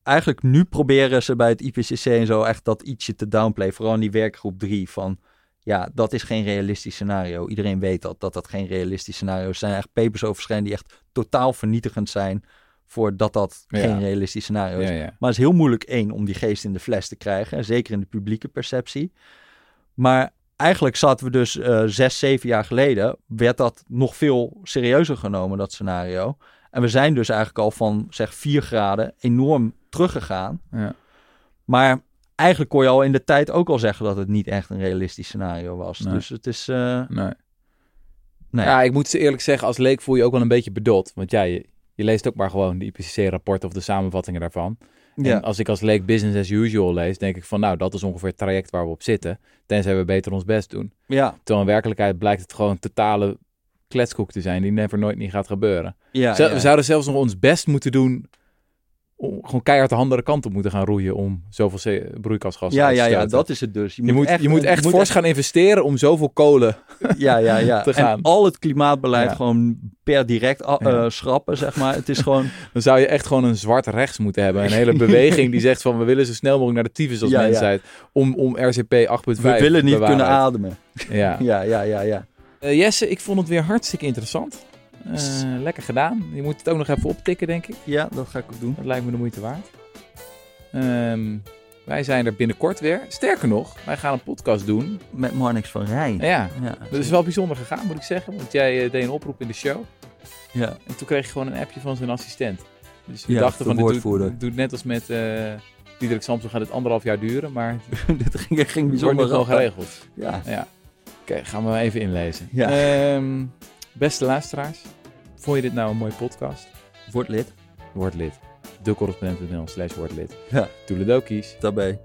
Eigenlijk nu proberen ze bij het IPCC en zo echt dat ietsje te downplay. Vooral in die werkgroep 3 van, ja, dat is geen realistisch scenario. Iedereen weet dat, dat dat geen realistisch scenario is. Er zijn echt papers over die echt totaal vernietigend zijn voordat dat Ja. geen realistisch scenario is. Ja, ja. Maar het is heel moeilijk, één, om die geest in de fles te krijgen. Zeker in de publieke perceptie. Maar eigenlijk zaten we dus eh, zes, zeven jaar geleden... werd dat nog veel serieuzer genomen, dat scenario. En we zijn dus eigenlijk al van, zeg, vier graden enorm teruggegaan. Ja. Maar eigenlijk kon je al in de tijd ook al zeggen... dat het niet echt een realistisch scenario was. Nee. Dus het is... eh, Nee. nee. Ja, ik moet eerlijk zeggen, als leek voel je ook wel een beetje bedot. Want ja, je, leest ook maar gewoon de IPCC-rapporten of de samenvattingen daarvan. ja. En als ik als leek business as usual lees, denk ik van nou, dat is ongeveer het traject waar we op zitten. Tenzij we beter ons best doen. ja, Terwijl in werkelijkheid blijkt het gewoon totale kletskoek te zijn die never nooit niet gaat gebeuren. ja. We zouden zelfs nog ons best moeten doen gewoon keihard de andere kant op moeten gaan roeien om zoveel broeikasgassen ja, te ja, ja, dat is het dus. Je moet, je moet echt je fors gaan investeren om zoveel kolen. (laughs) Ja, ja, ja. (laughs) te gaan. En al het klimaatbeleid Ja. gewoon per direct a- Ja. eh, schrappen, zeg maar. Het is gewoon... (laughs) Dan zou je echt gewoon een zwart rechts moeten hebben. Een hele beweging die zegt van we willen zo snel mogelijk naar de tyfus als Ja, mensheid. Om, om RCP 8.5 We willen niet kunnen ademen. Ja. Ja, ja, ja, ja. Eh, Jesse, ik vond het weer hartstikke interessant. Dus eh, lekker gedaan. Je moet het ook nog even optikken, denk ik. Ja, dat ga ik ook doen. Dat lijkt me de moeite waard. Ehm, wij zijn er binnenkort weer. Sterker nog, wij gaan een podcast doen. Met Marnix van Rij. Ja, dat is wel bijzonder gegaan, moet ik zeggen. Want jij eh, deed een oproep in de show. Ja. En toen kreeg je gewoon een appje van zijn assistent. Dus we ja, dachten van, dit doet, net als met... Uh, Diederik Samson gaat het anderhalf jaar duren, maar... (laughs) dit ging, het ging bijzonder wel geregeld. Ja. ja. Oké, gaan we even inlezen. Ja. Ehm, beste luisteraars, Vond je dit nou een mooie podcast? Word lid. Word lid. Decorrespondent.nl slash word lid. Ja. kies. Daarbij.